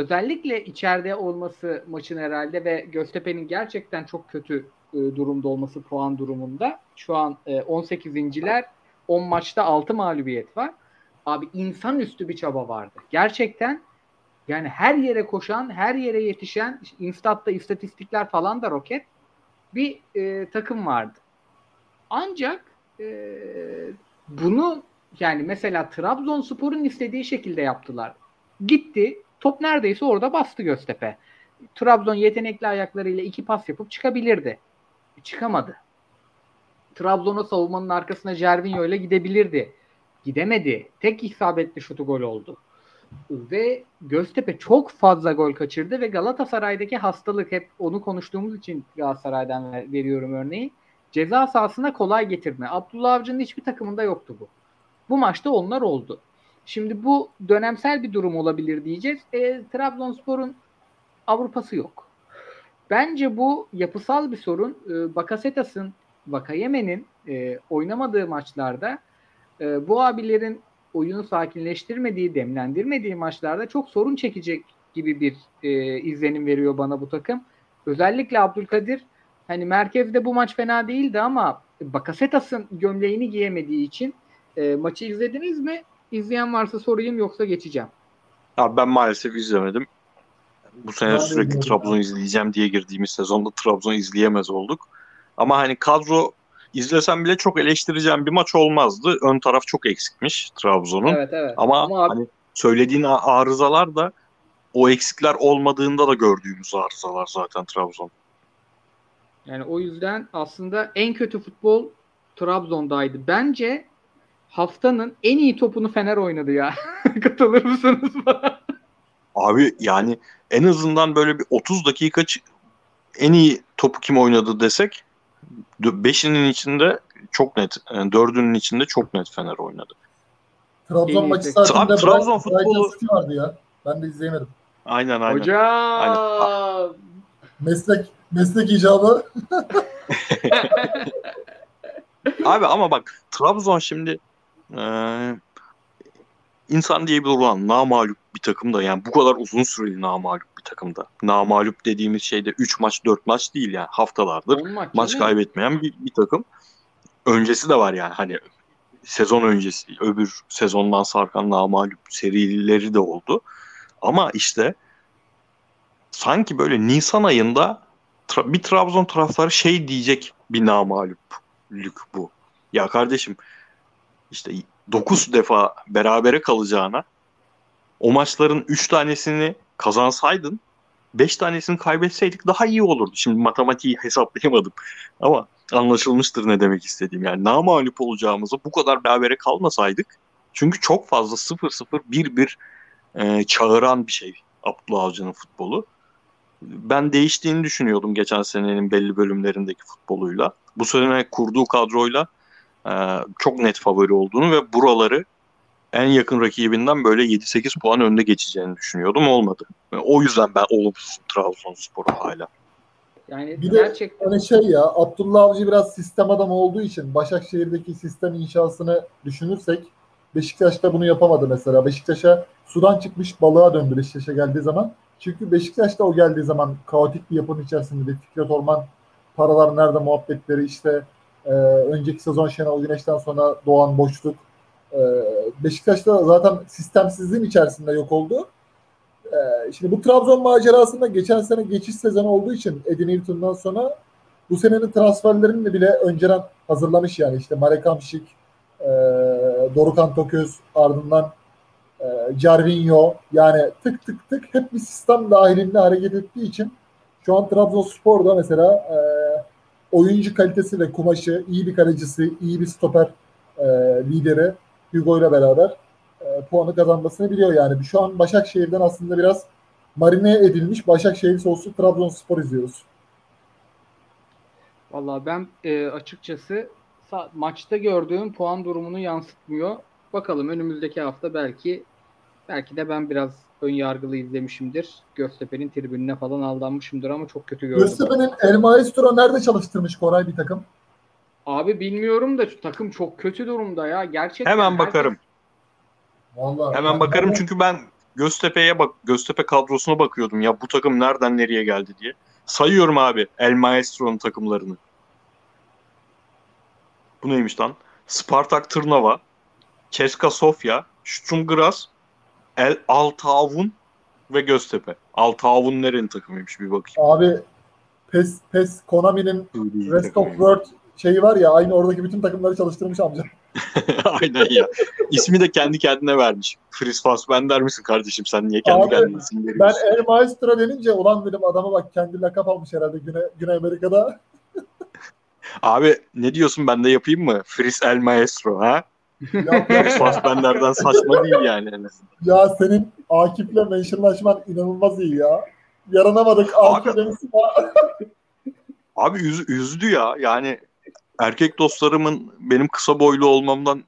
özellikle içeride olması maçın herhalde ve Göztepe'nin gerçekten çok kötü e, durumda olması puan durumunda. Şu an e, 18.ler 10 maçta 6 mağlubiyet var. Abi insanüstü bir çaba vardı. Gerçekten yani her yere koşan, her yere yetişen, işte Instat'ta istatistikler falan da roket bir e, takım vardı. Ancak e, bunu yani mesela Trabzonspor'un istediği şekilde yaptılar. Gitti, top neredeyse orada bastı Göztepe. Trabzon yetenekli ayaklarıyla iki pas yapıp çıkabilirdi. Çıkamadı. Trabzon'a savunmanın arkasına Jervinho ile gidebilirdi. Gidemedi. Tek isabetli şutu gol oldu. Ve Göztepe çok fazla gol kaçırdı ve Galatasaray'daki hastalık hep onu konuştuğumuz için Galatasaray'dan ver- veriyorum örneği. Ceza sahasına kolay getirme. Abdullah Avcı'nın hiçbir takımında yoktu bu. Bu maçta onlar oldu. Şimdi bu dönemsel bir durum olabilir diyeceğiz. E, Trabzonspor'un Avrupa'sı yok. Bence bu yapısal bir sorun. E, Bakasetas'ın, Vakayeme'nin e, oynamadığı maçlarda e, bu abilerin oyunu sakinleştirmediği, demlendirmediği maçlarda çok sorun çekecek gibi bir e, izlenim veriyor bana bu takım. Özellikle Abdülkadir hani merkezde bu maç fena değildi ama Bakasetas'ın gömleğini giyemediği için e, maçı izlediniz mi? İzleyen varsa sorayım yoksa geçeceğim. Abi ben maalesef izlemedim. Bu sene Ben sürekli. Trabzon izleyeceğim diye girdiğimiz sezonda Trabzon izleyemez olduk. Ama hani kadro izlesem bile çok eleştireceğim bir maç olmazdı. Ön taraf çok eksikmiş Trabzon'un. Evet evet. Ama, Ama abi- hani söylediğin arızalar da o eksikler olmadığında da gördüğümüz arızalar zaten Trabzon. Yani o yüzden aslında en kötü futbol Trabzon'daydı. Bence haftanın en iyi topunu Fener oynadı ya. Katılır mısınız bana? Abi yani en azından böyle bir 30 dakika en iyi topu kim oynadı desek 5'inin içinde çok net, yani 4'ünün içinde çok net Fener oynadı. Trabzon maçı saatinde Abi, Trabzon futbolu- vardı ya. Ben de izleyemedim. Aynen aynen. Hocam. Meslek meslek icabı Abi ama bak Trabzon şimdi e, insan diye bir olan namalup bir takım da yani bu kadar uzun süreli namalup bir takımda. Namalup dediğimiz şeyde 3 maç 4 maç değil yani haftalardır On maç kaybetmeyen bir, bir takım. Öncesi de var yani hani sezon öncesi öbür sezondan sarkan namalup serileri de oldu. Ama işte sanki böyle Nisan ayında tra- bir Trabzon taraftarı şey diyecek bir namaluplük bu. Ya kardeşim işte 9 defa berabere kalacağına o maçların 3 tanesini kazansaydın 5 tanesini kaybetseydik daha iyi olurdu. Şimdi matematiği hesaplayamadım ama anlaşılmıştır ne demek istediğim. Yani namalup olacağımızı bu kadar berabere kalmasaydık çünkü çok fazla 0-0 1-1 e, çağıran bir şey Abdullah Avcı'nın futbolu. Ben değiştiğini düşünüyordum geçen senenin belli bölümlerindeki futboluyla. Bu sene kurduğu kadroyla çok net favori olduğunu ve buraları en yakın rakibinden böyle 7-8 puan önde geçeceğini düşünüyordum. Olmadı. O yüzden ben olumsuzum Trabzonspor'a hala. Yani Bir de gerçekten Hani şey ya Abdullah Avcı biraz sistem adamı olduğu için Başakşehir'deki sistem inşasını düşünürsek Beşiktaş'ta bunu yapamadı mesela. Beşiktaş'a sudan çıkmış balığa döndü Beşiktaş'a geldiği zaman. Çünkü Beşiktaş'ta o geldiği zaman kaotik bir yapının içerisinde Fikret Orman paralar nerede muhabbetleri işte e, önceki sezon Şenol Güneş'ten sonra doğan boşluk. E, Beşiktaş'ta zaten sistemsizliğin içerisinde yok oldu. E, şimdi bu Trabzon macerasında geçen sene geçiş sezonu olduğu için Edin Hilton'dan sonra bu senenin transferlerini bile önceden hazırlamış yani. İşte Marek Hamşik, e, Dorukan Toköz ardından e, Jarvinho. Yani tık tık tık hep bir sistem dahilinde hareket ettiği için şu an Trabzonspor'da mesela e, oyuncu kalitesi ve kumaşı, iyi bir kalecisi, iyi bir stoper e, lideri Hugo ile beraber e, puanı kazanmasını biliyor yani. Şu an Başakşehir'den aslında biraz marine edilmiş Başakşehir soslu Trabzonspor izliyoruz. Valla ben e, açıkçası maçta gördüğüm puan durumunu yansıtmıyor. Bakalım önümüzdeki hafta belki belki de ben biraz ön yargılı izlemişimdir. Göztepe'nin tribününe falan aldanmışımdır ama çok kötü gördüm. Göztepe'nin El Maestro nerede çalıştırmış Koray bir takım? Abi bilmiyorum da şu takım çok kötü durumda ya. Gerçekten Hemen herkes- bakarım. Vallahi. Hemen bakarım çünkü ben Göztepe'ye bak Göztepe kadrosuna bakıyordum ya bu takım nereden nereye geldi diye. Sayıyorum abi El Maestro'nun takımlarını. Bu neymiş lan? Spartak Tırnava, Ceska Sofya, Sturm Graz, El Altavun ve Göztepe. Altavun nerenin takımıymış bir bakayım. Abi PES, PES Konami'nin Rest of. World şeyi var ya aynı oradaki bütün takımları çalıştırmış amca. Aynen ya. İsmi de kendi kendine vermiş. Fritz Fassbender misin kardeşim sen niye kendi Abi, kendine isim Ben veriyorsun? El Maestro denince ulan dedim adama bak kendi lakap almış herhalde Güney, Güney Amerika'da. Abi ne diyorsun ben de yapayım mı? Fritz El Maestro ha? Ya, Fassbender'den saçma değil yani en azından. ya senin Akif'le mentionlaşman inanılmaz iyi ya. Yaranamadık Akif demişsin ya. Abi üz- üzdü ya. Yani erkek dostlarımın benim kısa boylu olmamdan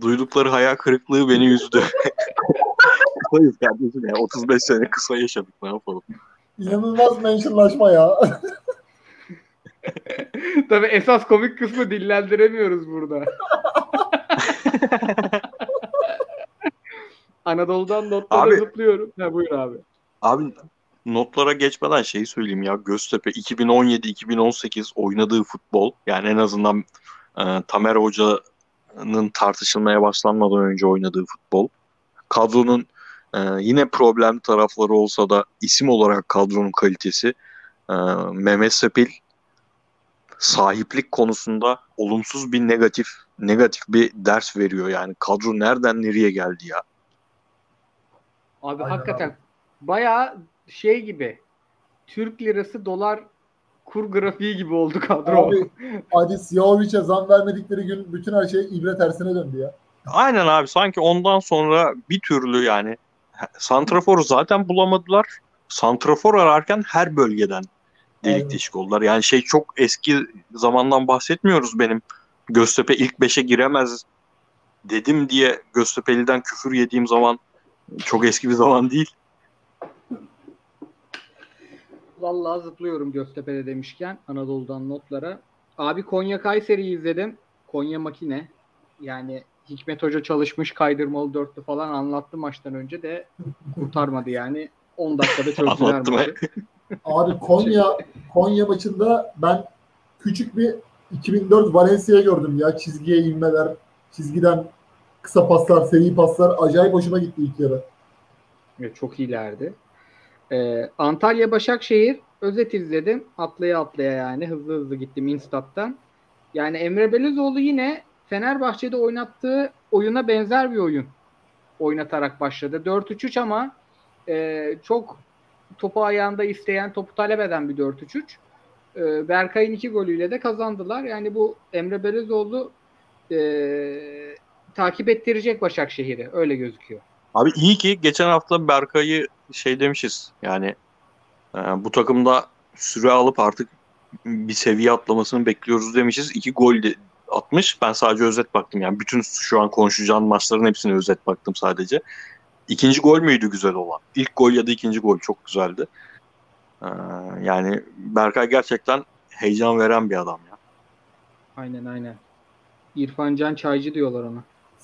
duydukları hayal kırıklığı beni üzdü. Kısayız kardeşim ya. 35 sene kısa yaşadık ne yapalım. İnanılmaz mentionlaşma ya. Tabii esas komik kısmı dillendiremiyoruz burada. Anadolu'dan notlara Abi- zıplıyorum. Ha buyur abi. Abi notlara geçmeden şeyi söyleyeyim ya. Göztepe 2017-2018 oynadığı futbol yani en azından e, Tamer Hoca'nın tartışılmaya başlanmadan önce oynadığı futbol. Kadronun e, yine problem tarafları olsa da isim olarak kadronun kalitesi e, Mehmet Sepil sahiplik konusunda olumsuz bir negatif negatif bir ders veriyor yani. Kadro nereden nereye geldi ya? Abi Aynen hakikaten bayağı şey gibi Türk lirası dolar kur grafiği gibi oldu kadro. Abi Adis Yahovic'e zam vermedikleri gün bütün her şey ibre tersine döndü ya. Aynen abi sanki ondan sonra bir türlü yani santraforu zaten bulamadılar. Santrafor ararken her bölgeden delik Aynen. deşik oldular. Yani şey çok eski zamandan bahsetmiyoruz benim. Göztepe ilk beşe giremez dedim diye Göztepe'liden küfür yediğim zaman çok eski bir zaman değil. Vallahi zıplıyorum Göztepe'de demişken Anadolu'dan notlara. Abi Konya Kayseri'yi izledim. Konya makine. Yani Hikmet Hoca çalışmış kaydırmalı dörtlü falan anlattı maçtan önce de kurtarmadı yani. 10 dakikada çözdüler maçı. Abi Konya Konya maçında ben küçük bir 2004 Valencia gördüm ya. Çizgiye inmeler, çizgiden kısa paslar, seri paslar acayip hoşuma gitti ilk yarı. Evet, çok iyilerdi. Ee, Antalya Başakşehir özet izledim. Atlaya atlaya yani hızlı hızlı gittim Instat'tan. Yani Emre Belözoğlu yine Fenerbahçe'de oynattığı oyuna benzer bir oyun oynatarak başladı. 4-3-3 ama e, çok topu ayağında isteyen, topu talep eden bir 4-3-3. E, Berkay'ın iki golüyle de kazandılar. Yani bu Emre Belözoğlu e, takip ettirecek Başakşehir'i. Öyle gözüküyor. Abi iyi ki geçen hafta Berkay'ı şey demişiz yani e, bu takımda süre alıp artık bir seviye atlamasını bekliyoruz demişiz. İki gol de atmış. Ben sadece özet baktım yani bütün şu an konuşacağım maçların hepsine özet baktım sadece. İkinci gol müydü güzel olan? İlk gol ya da ikinci gol çok güzeldi. Ee, yani Berkay gerçekten heyecan veren bir adam ya. Aynen aynen. İrfan Can Çaycı diyorlar ona.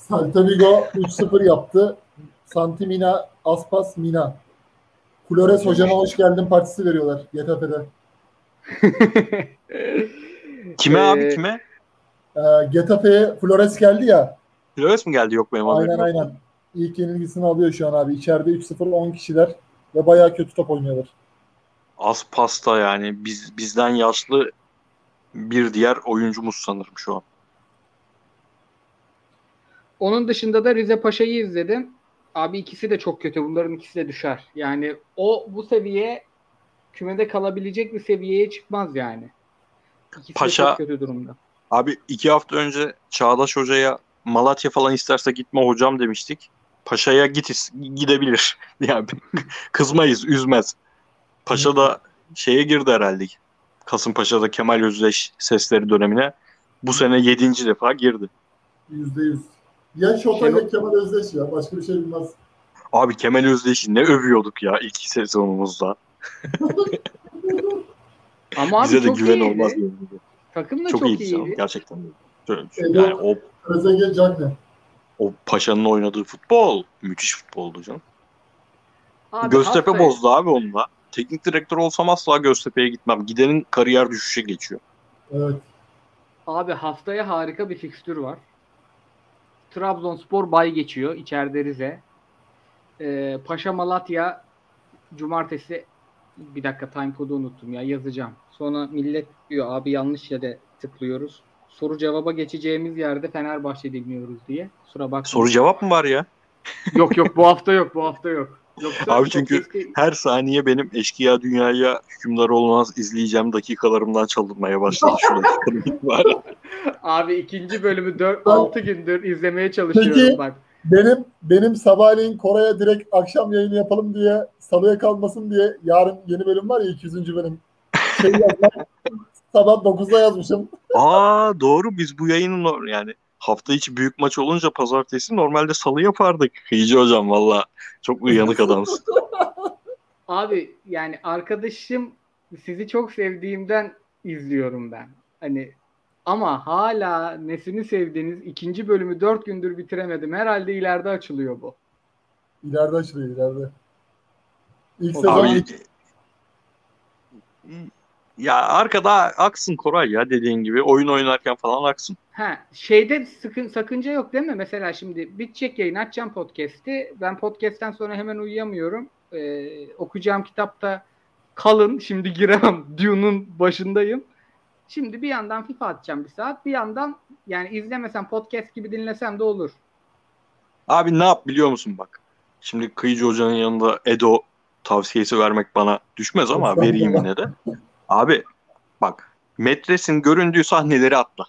Celta Vigo 3-0 yaptı. Santimina, Aspas, Mina. Flores hocama hoş geldin partisi veriyorlar GTF'de. Kime Ee, abi kime? Ee, Getafe'ye Flores geldi ya. Flores mi geldi yok benim Aynen aynen. İlk yenilgisini alıyor şu an abi. İçeride 3-0 10 kişiler ve bayağı kötü top oynuyorlar. Az pasta yani biz bizden yaşlı bir diğer oyuncumuz sanırım şu an. Onun dışında da Rize Paşa'yı izledim. Abi ikisi de çok kötü. Bunların ikisi de düşer. Yani o bu seviye kümede kalabilecek bir seviyeye çıkmaz yani. İkisi Paşa- de çok kötü durumda. Abi iki hafta önce Çağdaş Hoca'ya Malatya falan isterse gitme hocam demiştik. Paşa'ya git is- gidebilir. Yani kızmayız, üzmez. Paşa da şeye girdi herhalde. Kasımpaşa'da Kemal Özdeş sesleri dönemine bu sene yedinci defa girdi. %100. Ya Şota ya Kemal Özdeş ya. Başka bir şey bilmez. Abi Kemal Özdeş'i ne övüyorduk ya ilk sezonumuzda. Ama abi Bize de çok güven iyiydi. olmaz. Takım da Çok, çok, iyiydi iyiydi. gerçekten. Evet. Yani o, Özege Cagne. O Paşa'nın oynadığı futbol müthiş futboldu canım. Abi Göztepe haftaya- bozdu abi onunla. Teknik direktör olsam asla Göztepe'ye gitmem. Gidenin kariyer düşüşe geçiyor. Evet. Abi haftaya harika bir fikstür var. Trabzonspor bay geçiyor. içeride Rize. Ee, Paşa Malatya cumartesi bir dakika time kodu unuttum ya yazacağım. Sonra millet diyor abi yanlış yere tıklıyoruz. Soru cevaba geçeceğimiz yerde Fenerbahçe dinliyoruz diye. Kusura bakmayın. Soru cevap mı var ya? Yok yok bu hafta yok bu hafta yok. Yoksa Abi çünkü- podcast'i- Her saniye benim eşkıya dünyaya hükümdar olmaz izleyeceğim dakikalarımdan çalınmaya başladı şu. Abi ikinci bölümü 4 6 gündür izlemeye çalışıyorum Peki. bak. Benim benim sabahleyin Koray'a direkt akşam yayını yapalım diye salıya kalmasın diye yarın yeni bölüm var ya 200. bölüm. Şey yazmak, sabah 9'da yazmışım. Aa doğru biz bu yayının or- yani hafta içi büyük maç olunca pazartesi normalde salı yapardık. Kıyıcı hocam valla çok uyanık adamsın. Abi yani arkadaşım sizi çok sevdiğimden izliyorum ben. Hani ama hala nesini sevdiğiniz ikinci bölümü dört gündür bitiremedim. Herhalde ileride açılıyor bu. İleride açılıyor ileride. İlk sezon Abi ya arkada aksın Koray ya dediğin gibi oyun oynarken falan aksın. Ha, şeyde sıkın, sakınca yok değil mi? Mesela şimdi bitecek yayın açacağım podcast'i. Ben podcast'ten sonra hemen uyuyamıyorum. Ee, okuyacağım kitapta kalın. Şimdi giremem. Dune'un başındayım. Şimdi bir yandan FIFA atacağım bir saat. Bir yandan yani izlemesem podcast gibi dinlesem de olur. Abi ne yap biliyor musun bak. Şimdi Kıyıcı Hoca'nın yanında Edo tavsiyesi vermek bana düşmez ama vereyim yine de. Abi bak Metres'in göründüğü sahneleri atla.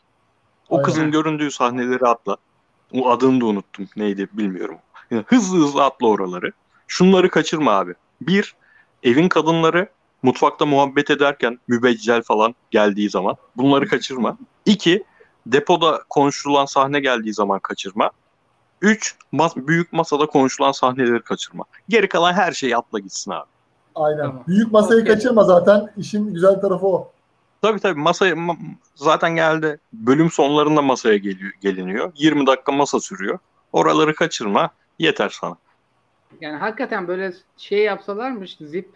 O Aynen. kızın göründüğü sahneleri atla. O adını da unuttum. Neydi bilmiyorum. Yani hızlı hızlı atla oraları. Şunları kaçırma abi. Bir, evin kadınları mutfakta muhabbet ederken mübeccel falan geldiği zaman bunları kaçırma. İki, depoda konuşulan sahne geldiği zaman kaçırma. Üç, mas- büyük masada konuşulan sahneleri kaçırma. Geri kalan her şeyi atla gitsin abi. Aynen. Tamam. Büyük masayı Okey. kaçırma zaten. İşin güzel tarafı o. Tabii tabii masaya ma- zaten geldi. Bölüm sonlarında masaya geliyor, geliniyor. 20 dakika masa sürüyor. Oraları kaçırma. Yeter sana. Yani hakikaten böyle şey yapsalarmış zip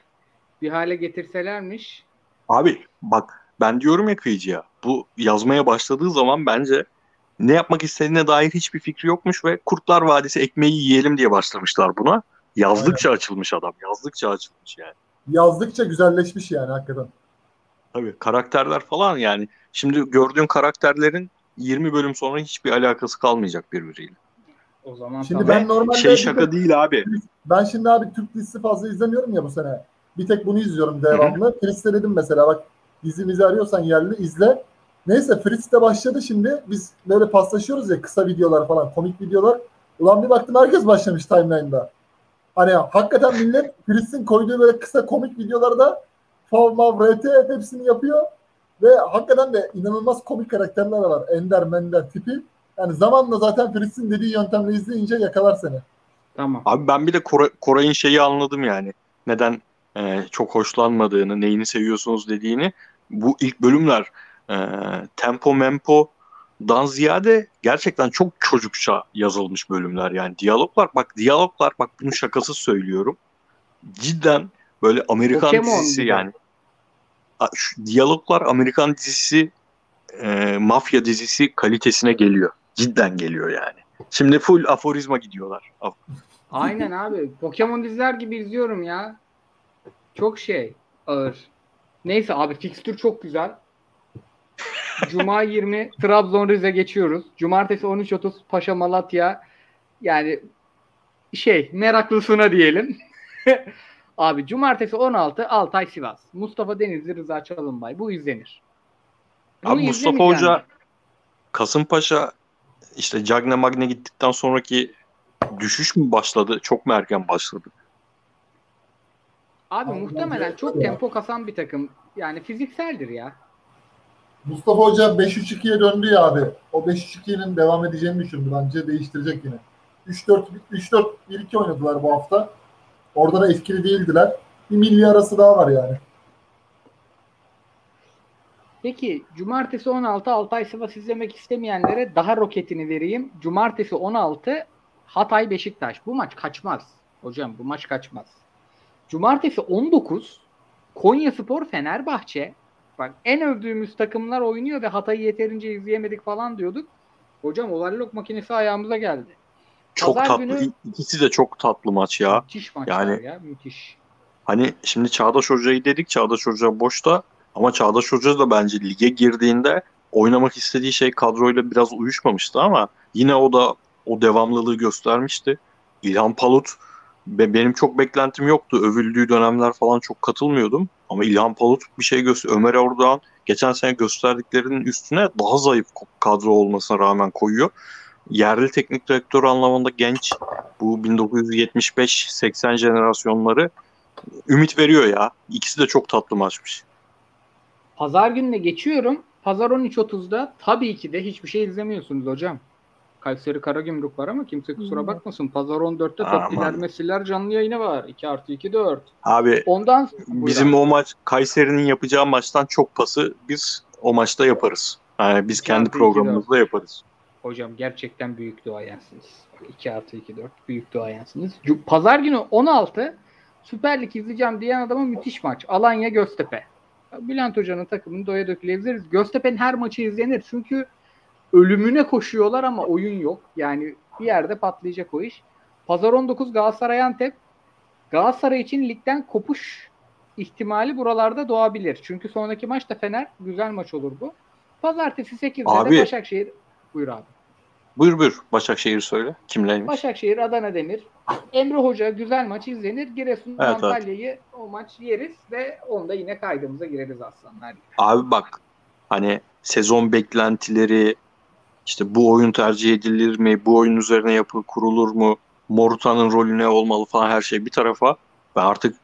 bir hale getirselermiş. Abi bak ben diyorum ya kıyıcıya. Bu yazmaya başladığı zaman bence ne yapmak istediğine dair hiçbir fikri yokmuş ve Kurtlar Vadisi ekmeği yiyelim diye başlamışlar buna. Yazdıkça açılmış adam. Yazdıkça açılmış yani. Yazdıkça güzelleşmiş yani hakikaten. Tabii karakterler falan yani. Şimdi gördüğün karakterlerin 20 bölüm sonra hiçbir alakası kalmayacak birbiriyle. O zaman Şimdi tamam. ben normalde Şey şaka değil abi. ben şimdi abi Türk dizisi fazla izlemiyorum ya bu sene. Bir tek bunu izliyorum devamlı. Fritz'te dedim mesela bak dizimizi arıyorsan yerli izle. Neyse Fritz de başladı şimdi. Biz böyle paslaşıyoruz ya kısa videolar falan, komik videolar. Ulan bir baktım herkes başlamış timeline'da. Hani hakikaten millet Fritz'in koyduğu böyle kısa komik videolarda fav mav RT hepsini yapıyor. Ve hakikaten de inanılmaz komik karakterler var. Ender, Mender tipi. Yani zamanla zaten Fritz'in dediği yöntemle izleyince yakalar seni. Tamam. Abi ben bir de Kora- Koray'ın şeyi anladım yani. Neden e, çok hoşlanmadığını, neyini seviyorsunuz dediğini. Bu ilk bölümler e, tempo mempodan ziyade gerçekten çok çocukça yazılmış bölümler. Yani diyaloglar bak diyaloglar bak bunu şakasız söylüyorum. Cidden böyle Amerikan Pokemon dizisi gibi. yani. Şu diyaloglar Amerikan dizisi e, mafya dizisi kalitesine geliyor. Cidden geliyor yani. Şimdi full aforizma gidiyorlar. Af- Aynen abi. Pokemon diziler gibi izliyorum ya. Çok şey ağır. Neyse abi fikstür çok güzel. Cuma 20 Trabzon Rize geçiyoruz. Cumartesi 13.30 Paşa Malatya. Yani şey meraklısına diyelim. abi cumartesi 16 Altay Sivas. Mustafa Denizli Rıza Çalınbay. Bu izlenir. Bunu Abi Mustafa Hoca Kasımpaşa işte Cagne Magne gittikten sonraki düşüş mü başladı? Çok mu erken başladı? Abi Abi muhtemelen çok tempo kasan bir takım. Yani fizikseldir ya. Mustafa Hoca 5-3-2'ye döndü ya abi. O 5-3-2'nin devam edeceğini düşündü bence. Değiştirecek yine. 3-4 3-4-1-2 oynadılar bu hafta. Orada da etkili değildiler. Bir milli arası daha var yani. Peki cumartesi 16 Altay Sivas izlemek istemeyenlere daha roketini vereyim. Cumartesi 16 Hatay Beşiktaş. Bu maç kaçmaz. Hocam bu maç kaçmaz. Cumartesi 19 Konya Spor Fenerbahçe. Bak en övdüğümüz takımlar oynuyor ve Hatay'ı yeterince izleyemedik falan diyorduk. Hocam overlock makinesi ayağımıza geldi. Çok Pazar tatlı. günü- İkisi de çok tatlı maç ya. Müthiş maçlar Yani- ya müthiş. Hani şimdi Çağdaş Hoca'yı dedik. Çağdaş Hoca boşta. Ama Çağdaş Hoca da bence lige girdiğinde oynamak istediği şey kadroyla biraz uyuşmamıştı ama yine o da o devamlılığı göstermişti. İlhan Palut be- benim çok beklentim yoktu. Övüldüğü dönemler falan çok katılmıyordum. Ama İlhan Palut bir şey göster. Ömer Ordoğan geçen sene gösterdiklerinin üstüne daha zayıf kadro olmasına rağmen koyuyor. Yerli teknik direktör anlamında genç bu 1975-80 jenerasyonları ümit veriyor ya. İkisi de çok tatlı maçmış. Pazar gününe geçiyorum. Pazar 13.30'da tabii ki de hiçbir şey izlemiyorsunuz hocam. Kayseri Karagümrük var ama kimse kusura bakmasın. Pazar 14'te Aman. Tepkiler Mesiller canlı yayını var. 2 artı 2 4. Abi Ondan bizim Buyur abi. o maç Kayseri'nin yapacağı maçtan çok pası biz o maçta yaparız. Yani biz kendi programımızda yaparız. Hocam gerçekten büyük duayensiniz. 2 artı 2 4 büyük duayensiniz. Pazar günü 16 Süper Lig izleyeceğim diyen adama müthiş maç. Alanya Göztepe. Bülent Hoca'nın takımını doya döküle izleriz. Göztepe'nin her maçı izlenir. Çünkü ölümüne koşuyorlar ama oyun yok. Yani bir yerde patlayacak o iş. Pazar 19 Galatasaray Antep. Galatasaray için ligden kopuş ihtimali buralarda doğabilir. Çünkü sonraki maç da Fener. Güzel maç olur bu. Pazartesi 8'de Abi. de Başakşehir. Buyur abi. Buyur buyur Başakşehir söyle. Kimleymiş? Başakşehir, Adana Demir. Emre Hoca güzel maç izlenir. Giresun Evet, Antalya'yı o maç yeriz ve onda yine kaydımıza gireriz aslanlar. Abi bak hani sezon beklentileri işte bu oyun tercih edilir mi? Bu oyun üzerine yapı kurulur mu? Morutan'ın rolü ne olmalı falan her şey bir tarafa. Ben artık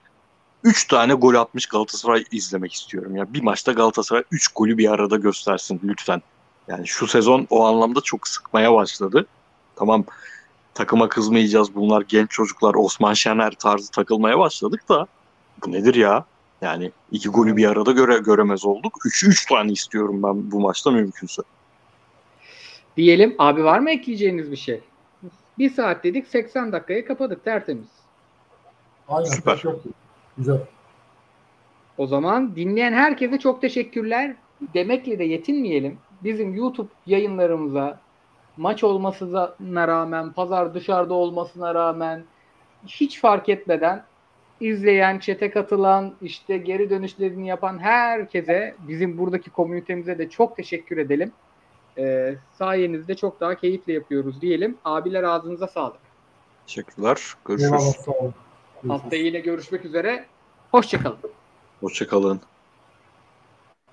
3 tane gol atmış Galatasaray izlemek istiyorum. Ya bir maçta Galatasaray 3 golü bir arada göstersin lütfen. Yani şu sezon o anlamda çok sıkmaya başladı. Tamam takıma kızmayacağız. Bunlar genç çocuklar Osman Şener tarzı takılmaya başladık da bu nedir ya? Yani iki golü bir arada göre göremez olduk. 3 3 tane istiyorum ben bu maçta mümkünse. Diyelim abi var mı ekleyeceğiniz bir şey? Bir saat dedik 80 dakikaya kapadık tertemiz. Aynen. Süper. yok. Güzel. O zaman dinleyen herkese çok teşekkürler. Demekle de yetinmeyelim. Bizim YouTube yayınlarımıza maç olmasına rağmen, pazar dışarıda olmasına rağmen hiç fark etmeden izleyen, çete katılan, işte geri dönüşlerini yapan herkese, bizim buradaki komünitemize de çok teşekkür edelim. Ee, sayenizde çok daha keyifle yapıyoruz diyelim. Abiler ağzınıza sağlık. Teşekkürler. Görüşürüz. Haftaya yine görüşmek üzere. Hoşçakalın. Hoşçakalın.